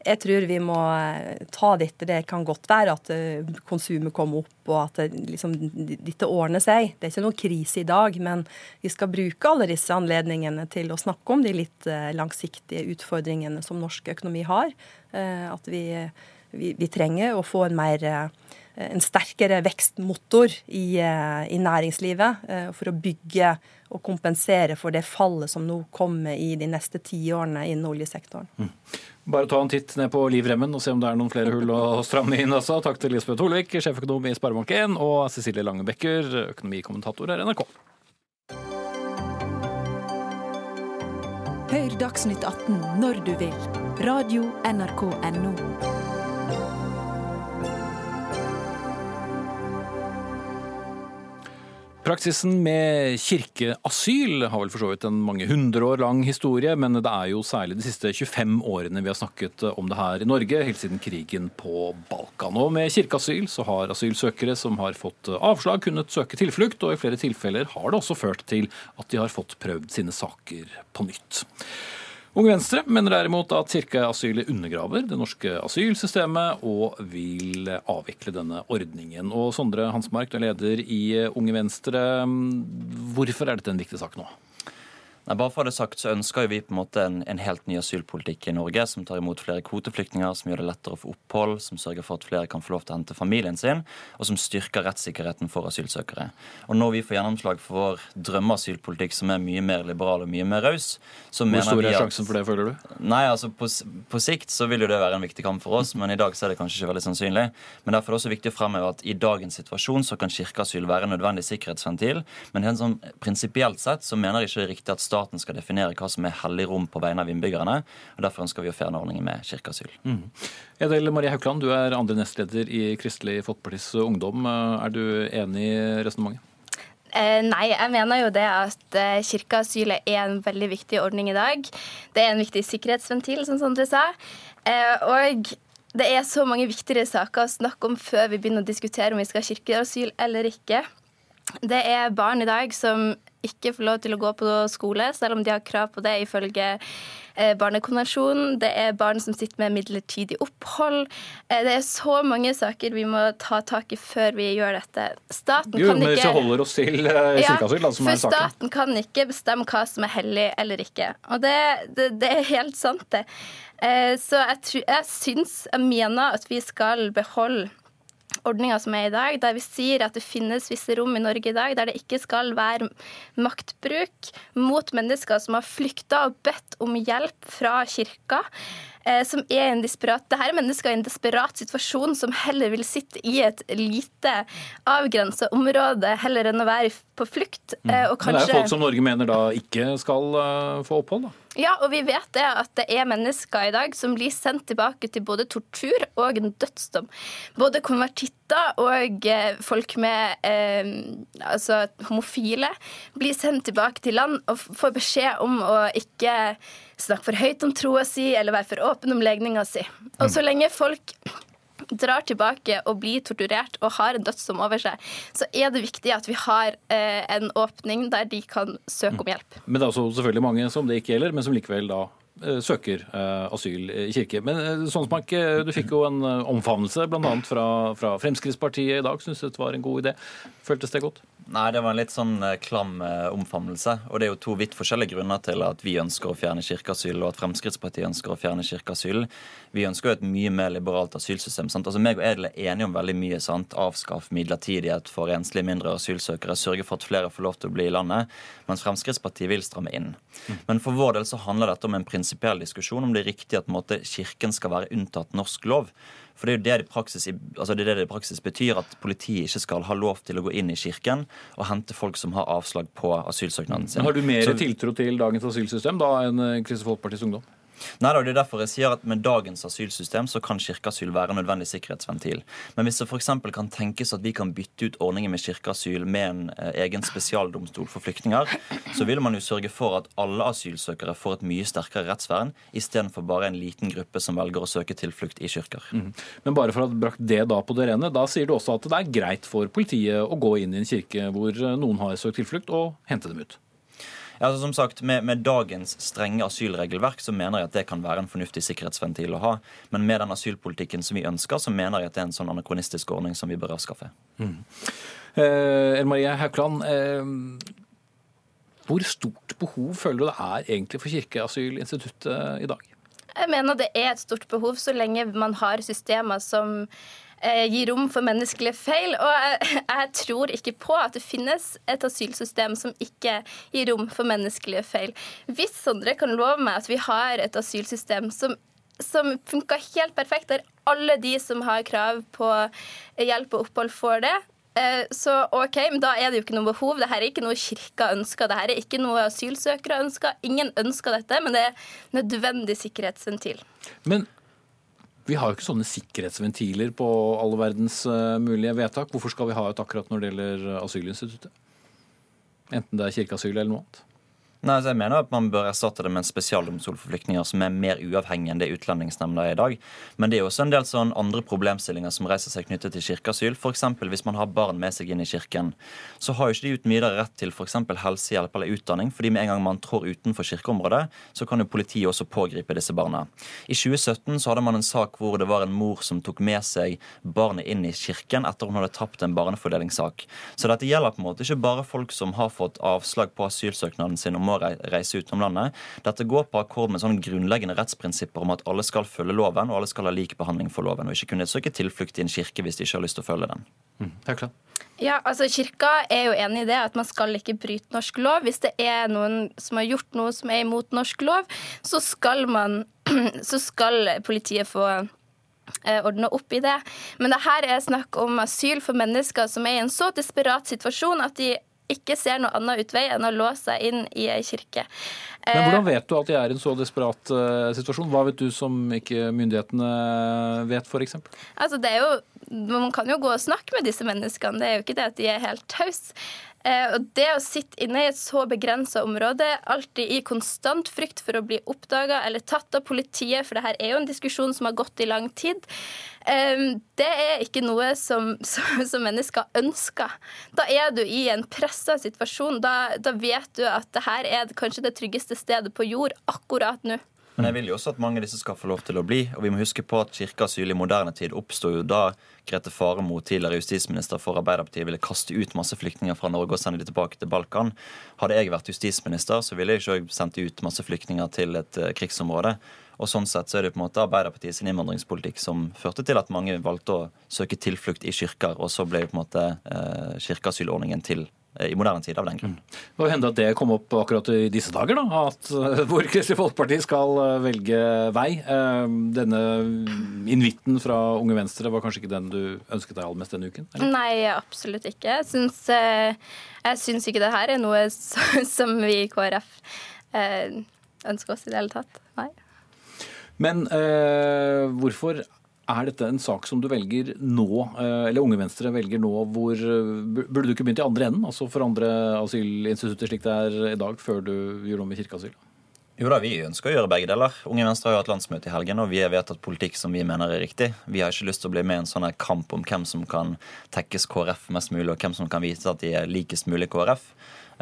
Speaker 14: jeg tror vi må eh, ta dette. Det kan godt være at eh, konsumet kommer opp og at det, liksom, dette ordner seg. Det er ikke noen krise i dag, men vi skal bruke alle disse anledningene til å snakke om de litt eh, langsiktige utfordringene som norsk økonomi har. At vi, vi, vi trenger å få en mer en sterkere vekstmotor i, i, næringslivet for å bygge og kompensere for det fallet som nå kommer i de neste tiårene innen oljesektoren. Mm.
Speaker 2: Bare ta en titt ned på livremmen og se om det er noen flere hull å stramme inn. Altså. Takk til Lisbeth Holvik, sjeføkonom i Sparebank1, og Cecilie Lange Bekker, økonomikommentator her i NRK.
Speaker 1: Hør Dagsnytt 18 når du vil. Radio NRK Radio.nrk.no.
Speaker 2: Praksisen med kirkeasyl har vel for så vidt en mange hundre år lang historie, men det er jo særlig de siste 25 årene vi har snakket om det her i Norge, helt siden krigen på Balkan. Og med kirkeasyl så har asylsøkere som har fått avslag, kunnet søke tilflukt, og i flere tilfeller har det også ført til at de har fått prøvd sine saker på nytt. Unge Venstre mener derimot at kirkeasylet undergraver det norske asylsystemet og vil avvikle denne ordningen. Og Sondre Hansmark, du er leder i Unge Venstre. Hvorfor er dette en viktig sak nå?
Speaker 15: Nei, bare for det sagt så ønsker vi på en måte en, en, helt ny asylpolitikk i Norge, som tar imot flere kvoteflyktninger, som gjør det lettere å få opphold, som sørger for at flere kan få lov til å hente familien sin, og som styrker rettssikkerheten for asylsøkere. Og når vi får gjennomslag for vår drømmeasylpolitikk, som er mye mer liberal og mye mer raus, så
Speaker 2: Hvor stor er sjansen for det, føler du?
Speaker 15: Nei, altså på, på, sikt så vil jo det være en viktig kamp for oss, men i dag så er det kanskje ikke veldig sannsynlig. Men derfor er det også viktig å fremheve at i dagens situasjon så kan kirkeasyl være en nødvendig sikkerhetsventil, men sånn prinsipielt sett så mener jeg ikke det er riktig at staten skal definere hva som er hellig rom på vegne av innbyggerne. og Derfor ønsker vi å fjerne ordningen med kirkeasyl. Mm.
Speaker 2: Edel Marie Haukland, du er andre nestleder i Kristelig Folkepartis Ungdom. Er du enig i resonnementet?
Speaker 16: Eh, nei, jeg mener jo det at eh, kirkeasylet er en veldig viktig ordning i dag. Det er en viktig sikkerhetsventil, som Sondre sa. Eh, og det er så mange viktigere saker å snakke om før vi begynner å diskutere om vi skal ha kirkeasyl eller ikke. Det er barn i dag som ikke får lov til å gå på skole, selv om de har krav på det ifølge eh, Barnekonvensjonen. Det er barn som sitter med midlertidig opphold. Eh, det er så mange saker vi må ta tak i før vi gjør dette.
Speaker 2: Staten jo, kan ikke... Holder oss til uh, ja, som er saken.
Speaker 16: For staten kan ikke bestemme hva som er hellig eller ikke. Og det, det, det er helt sant, det. Så jeg, jeg syns, jeg mener at vi skal beholde ordninga som er i dag, der vi sier at det finnes visse rom i Norge i dag der det ikke skal være maktbruk mot mennesker som har flykta og bedt om hjelp fra kirka. Eh, som er en desperat Dette er mennesker i en desperat situasjon som heller vil sitte i et lite avgrensa område heller enn å være på flukt.
Speaker 2: Mm. Eh, kanskje... Men det er folk som Norge mener da ikke skal uh, få opphold, da?
Speaker 16: Ja, og vi vet det at det er mennesker i dag som blir sendt tilbake til både tortur og en dødsdom. Både konvertitter og folk med eh, altså homofile blir sendt tilbake til land og får beskjed om å ikke snakke for høyt om troa si eller være for åpen om legninga si. Og så lenge folk drar tilbake og blir torturert og har en dødsdom over seg, så er det viktig at vi har eh, en åpning der de kan søke om hjelp.
Speaker 2: Men det er også selvfølgelig mange som det ikke gjelder, men som likevel da eh, søker eh, asyl i kirke. Men eh, Sonsmark, du fikk jo en omfavnelse bl.a. Fra, fra Fremskrittspartiet i dag. Syns det var en god idé. Føltes det godt?
Speaker 15: Nei, det var en litt sånn eh, klam eh, omfavnelse. Og det er jo to vidt forskjellige grunner til at vi ønsker å fjerne kirkeasyl, og at Fremskrittspartiet ønsker å fjerne kirkeasyl. Vi ønsker jo et mye mer liberalt asylsystem. sant? Altså, meg og Edel er enige om veldig mye. sant? Avskaff midlertidighet for enslige mindre asylsøkere, sørge for at flere får lov til å bli i landet. Mens Fremskrittspartiet vil stramme inn. Men for vår del så handler dette om en prinsipiell diskusjon om det er riktig at måte, Kirken skal være unntatt norsk lov. For det er jo det det, i praksis, altså det det det i praksis betyr, at politiet ikke skal ha lov til å gå inn i kirken og hente folk som har avslag på asylsøknaden sin.
Speaker 2: Men har du mer
Speaker 15: Så-
Speaker 2: tiltro til dagens asylsystem da enn Kristelig Folkepartis Ungdom?
Speaker 15: Nei, det er derfor jeg sier at Med dagens asylsystem så kan kirkeasyl være en nødvendig sikkerhetsventil. Men hvis det f.eks. kan tenkes at vi kan bytte ut ordningen med kirkeasyl med en eh, egen spesialdomstol for flyktninger, så vil man jo sørge for at alle asylsøkere får et mye sterkere rettsvern, istedenfor bare en liten gruppe som velger å søke tilflukt i kirker.
Speaker 2: Mm. Men bare for å ha brakt det da på det rene, da sier du også at det er greit for politiet å gå inn i en kirke hvor eh, noen har søkt tilflukt, og hente dem ut.
Speaker 15: Ja, altså som sagt, med, med dagens strenge asylregelverk så mener jeg at det kan være en fornuftig sikkerhetsventil å ha. Men med den asylpolitikken som vi ønsker, så mener jeg at det er en sånn anakronistisk ordning som vi bør avskaffe.
Speaker 2: Mm. Eh, Marie eh, hvor stort behov føler du det er egentlig for kirkeasylinstituttet i dag?
Speaker 16: Jeg mener det er et stort behov så lenge man har systemer som eh, gir rom for menneskelige feil. Og jeg tror ikke på at det finnes et asylsystem som ikke gir rom for menneskelige feil. Hvis Sondre kan love meg at vi har et asylsystem som som funka helt perfekt, der alle de som har krav på hjelp og opphold, får det. Eh, Så OK, men da er det jo ikke noe behov. Dette er ikke noe kirka ønsker. Dette er ikke noe asylsøkere ønsker. Ingen ønsker dette, men det er nødvendig sikkerhetsventil.
Speaker 2: Men vi har jo ikke sånne sikkerhetsventiler på alle verdens eh, mulige vedtak. Hvorfor skal vi ha et akkurat når det gjelder asylinstituttet? Enten det er kirkeasyl eller noe annet.
Speaker 15: Nei, så jeg mener at Man bør erstatte det med en spesialdomstol for flyktninger som er mer uavhengig enn det Utlendingsnemnda er i dag. Men det er også en del sånn andre problemstillinger som reiser seg knyttet til kirkeasyl. F.eks. hvis man har barn med seg inn i kirken, så har jo ikke de uten videre rett til f.eks. helsehjelp eller utdanning. fordi med en gang man trår utenfor kirkeområdet, så kan jo politiet også pågripe disse barna. I 2017 så hadde man en sak hvor det var en mor som tok med seg barnet inn i kirken etter hun hadde tapt en barnefordelingssak. Så dette gjelder på en måte ikke bare folk som har fått avslag på asylsøknaden sin om å reise utenom landet. Dette går på akkord med sånne grunnleggende rettsprinsipper om at alle skal følge loven, og alle skal ha lik behandling for loven, og ikke kunne søke tilflukt i en kirke hvis de ikke har lyst til å følge den.
Speaker 16: Ja, altså Kirka er jo enig i det, at man skal ikke bryte norsk lov. Hvis det er noen som har gjort noe som er imot norsk lov, så skal, man, så skal politiet få eh, ordne opp i det. Men det her er snakk om asyl for mennesker som er i en så desperat situasjon at de ikke ser noe annen utvei enn å låse seg inn i ei kirke.
Speaker 2: Men
Speaker 16: Eh,
Speaker 2: hvordan vet du at de er i en så desperat uh, situasjon? Hva vet du som ikke myndighetene vet, f.eks.?
Speaker 16: Altså, det er jo, man kan jo gå og snakke med disse menneskene, det er jo ikke det at de er helt tause. Eh, og det å sitte inne i et så begrensa område, alltid i konstant frykt for å bli oppdaga eller tatt av politiet, for det her er jo en diskusjon som har gått i lang tid, eh, det er ikke noe som, som, som mennesker ønsker. Da er du i en pressa situasjon. Da, da vet du at det her er kanskje det tryggeste stedet på jord akkurat nå.
Speaker 15: Men jeg vil jo også at mange av disse skal få lov til å bli. Og vi må huske på at kirkeasyl i moderne tid oppsto jo da Grete Faremo, tidligere justisminister for Arbeiderpartiet, ville kaste ut masse flyktninger fra Norge og sende dem tilbake til Balkan. Hadde jeg vært justisminister, så ville jeg ikke sendt ut masse flyktninger til et eh, krigsområde. Og sånn sett så er det på en måte Arbeiderpartiet sin innvandringspolitikk som førte til at mange valgte å søke tilflukt i kirker, og så ble på en måte eh, kirkeasylordningen til i moderne tid av den grunn.
Speaker 2: Hva hender hende at det kom opp akkurat i disse dager, da, at, eh, hvor Kristelig Folkeparti skal eh, velge vei. Eh, Denne invitten fra Unge Venstre var kanskje ikke den du ønsket deg aller mest denne uken? eller?
Speaker 16: Nei, absolutt ikke. Jeg syns, eh, jeg syns ikke det her er noe som vi i KrF eh, ønsker oss i det hele tatt. Nei.
Speaker 2: Men eh, hvorfor er dette en sak som du velger nå, eh, eller Unge Venstre velger nå, hvor eh, Burde du ikke begynt i andre enden, altså for andre asylinstitutter slik det er i dag, før du gjør noe med kirkeasyl?
Speaker 15: Jo da, Vi ønsker å gjøre begge deler. Unge Venstre har jo hatt landsmøte i helgen, og vi har vedtatt politikk som vi mener er riktig. Vi har ikke lyst til å bli med i en sånn kamp om hvem som kan tekkes KrF mest mulig, og hvem som kan vise at de er likest mulig KrF.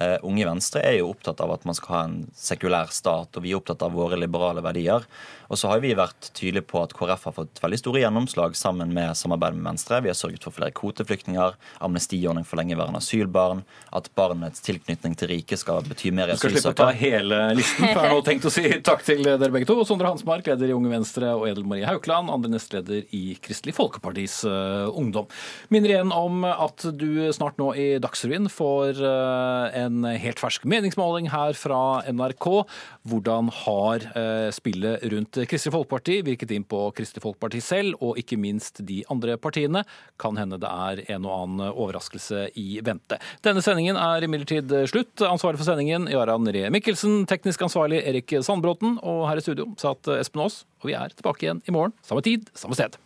Speaker 15: Eh, Unge Venstre er jo opptatt av at man skal ha en sekulær stat, og vi er opptatt av våre liberale verdier. Og så har vi vært tydelige på at KrF har fått veldig store gjennomslag sammen med samarbeidet med Venstre. Vi har sørget for flere kvoteflyktninger, amnestiordning for lengeværende asylbarn, at barnets tilknytning til riket skal bety mer i
Speaker 2: Du skal slippe å ta hele listen. For jeg har nå tenkt å si takk til dere begge to. Sondre Hansmark, leder i Unge Venstre, og Edel Marie Haukeland, andre nestleder i Kristelig Folkepartis eh, Ungdom. Minner igjen om at du snart nå i Dagsrevyen får eh, en helt fersk meningsmåling her fra NRK. Hvordan har eh, spillet rundt Kristelig Folkeparti virket inn på Kristelig Folkeparti selv, og ikke minst de andre partiene? Kan hende det er en og annen overraskelse i vente. Denne sendingen er imidlertid slutt. Ansvarlig for sendingen Jarand Ree Mikkelsen, teknisk ansvarlig Erik Sandbråten, og her i studio satt Espen Aas. Og vi er tilbake igjen i morgen, samme tid, samme sted.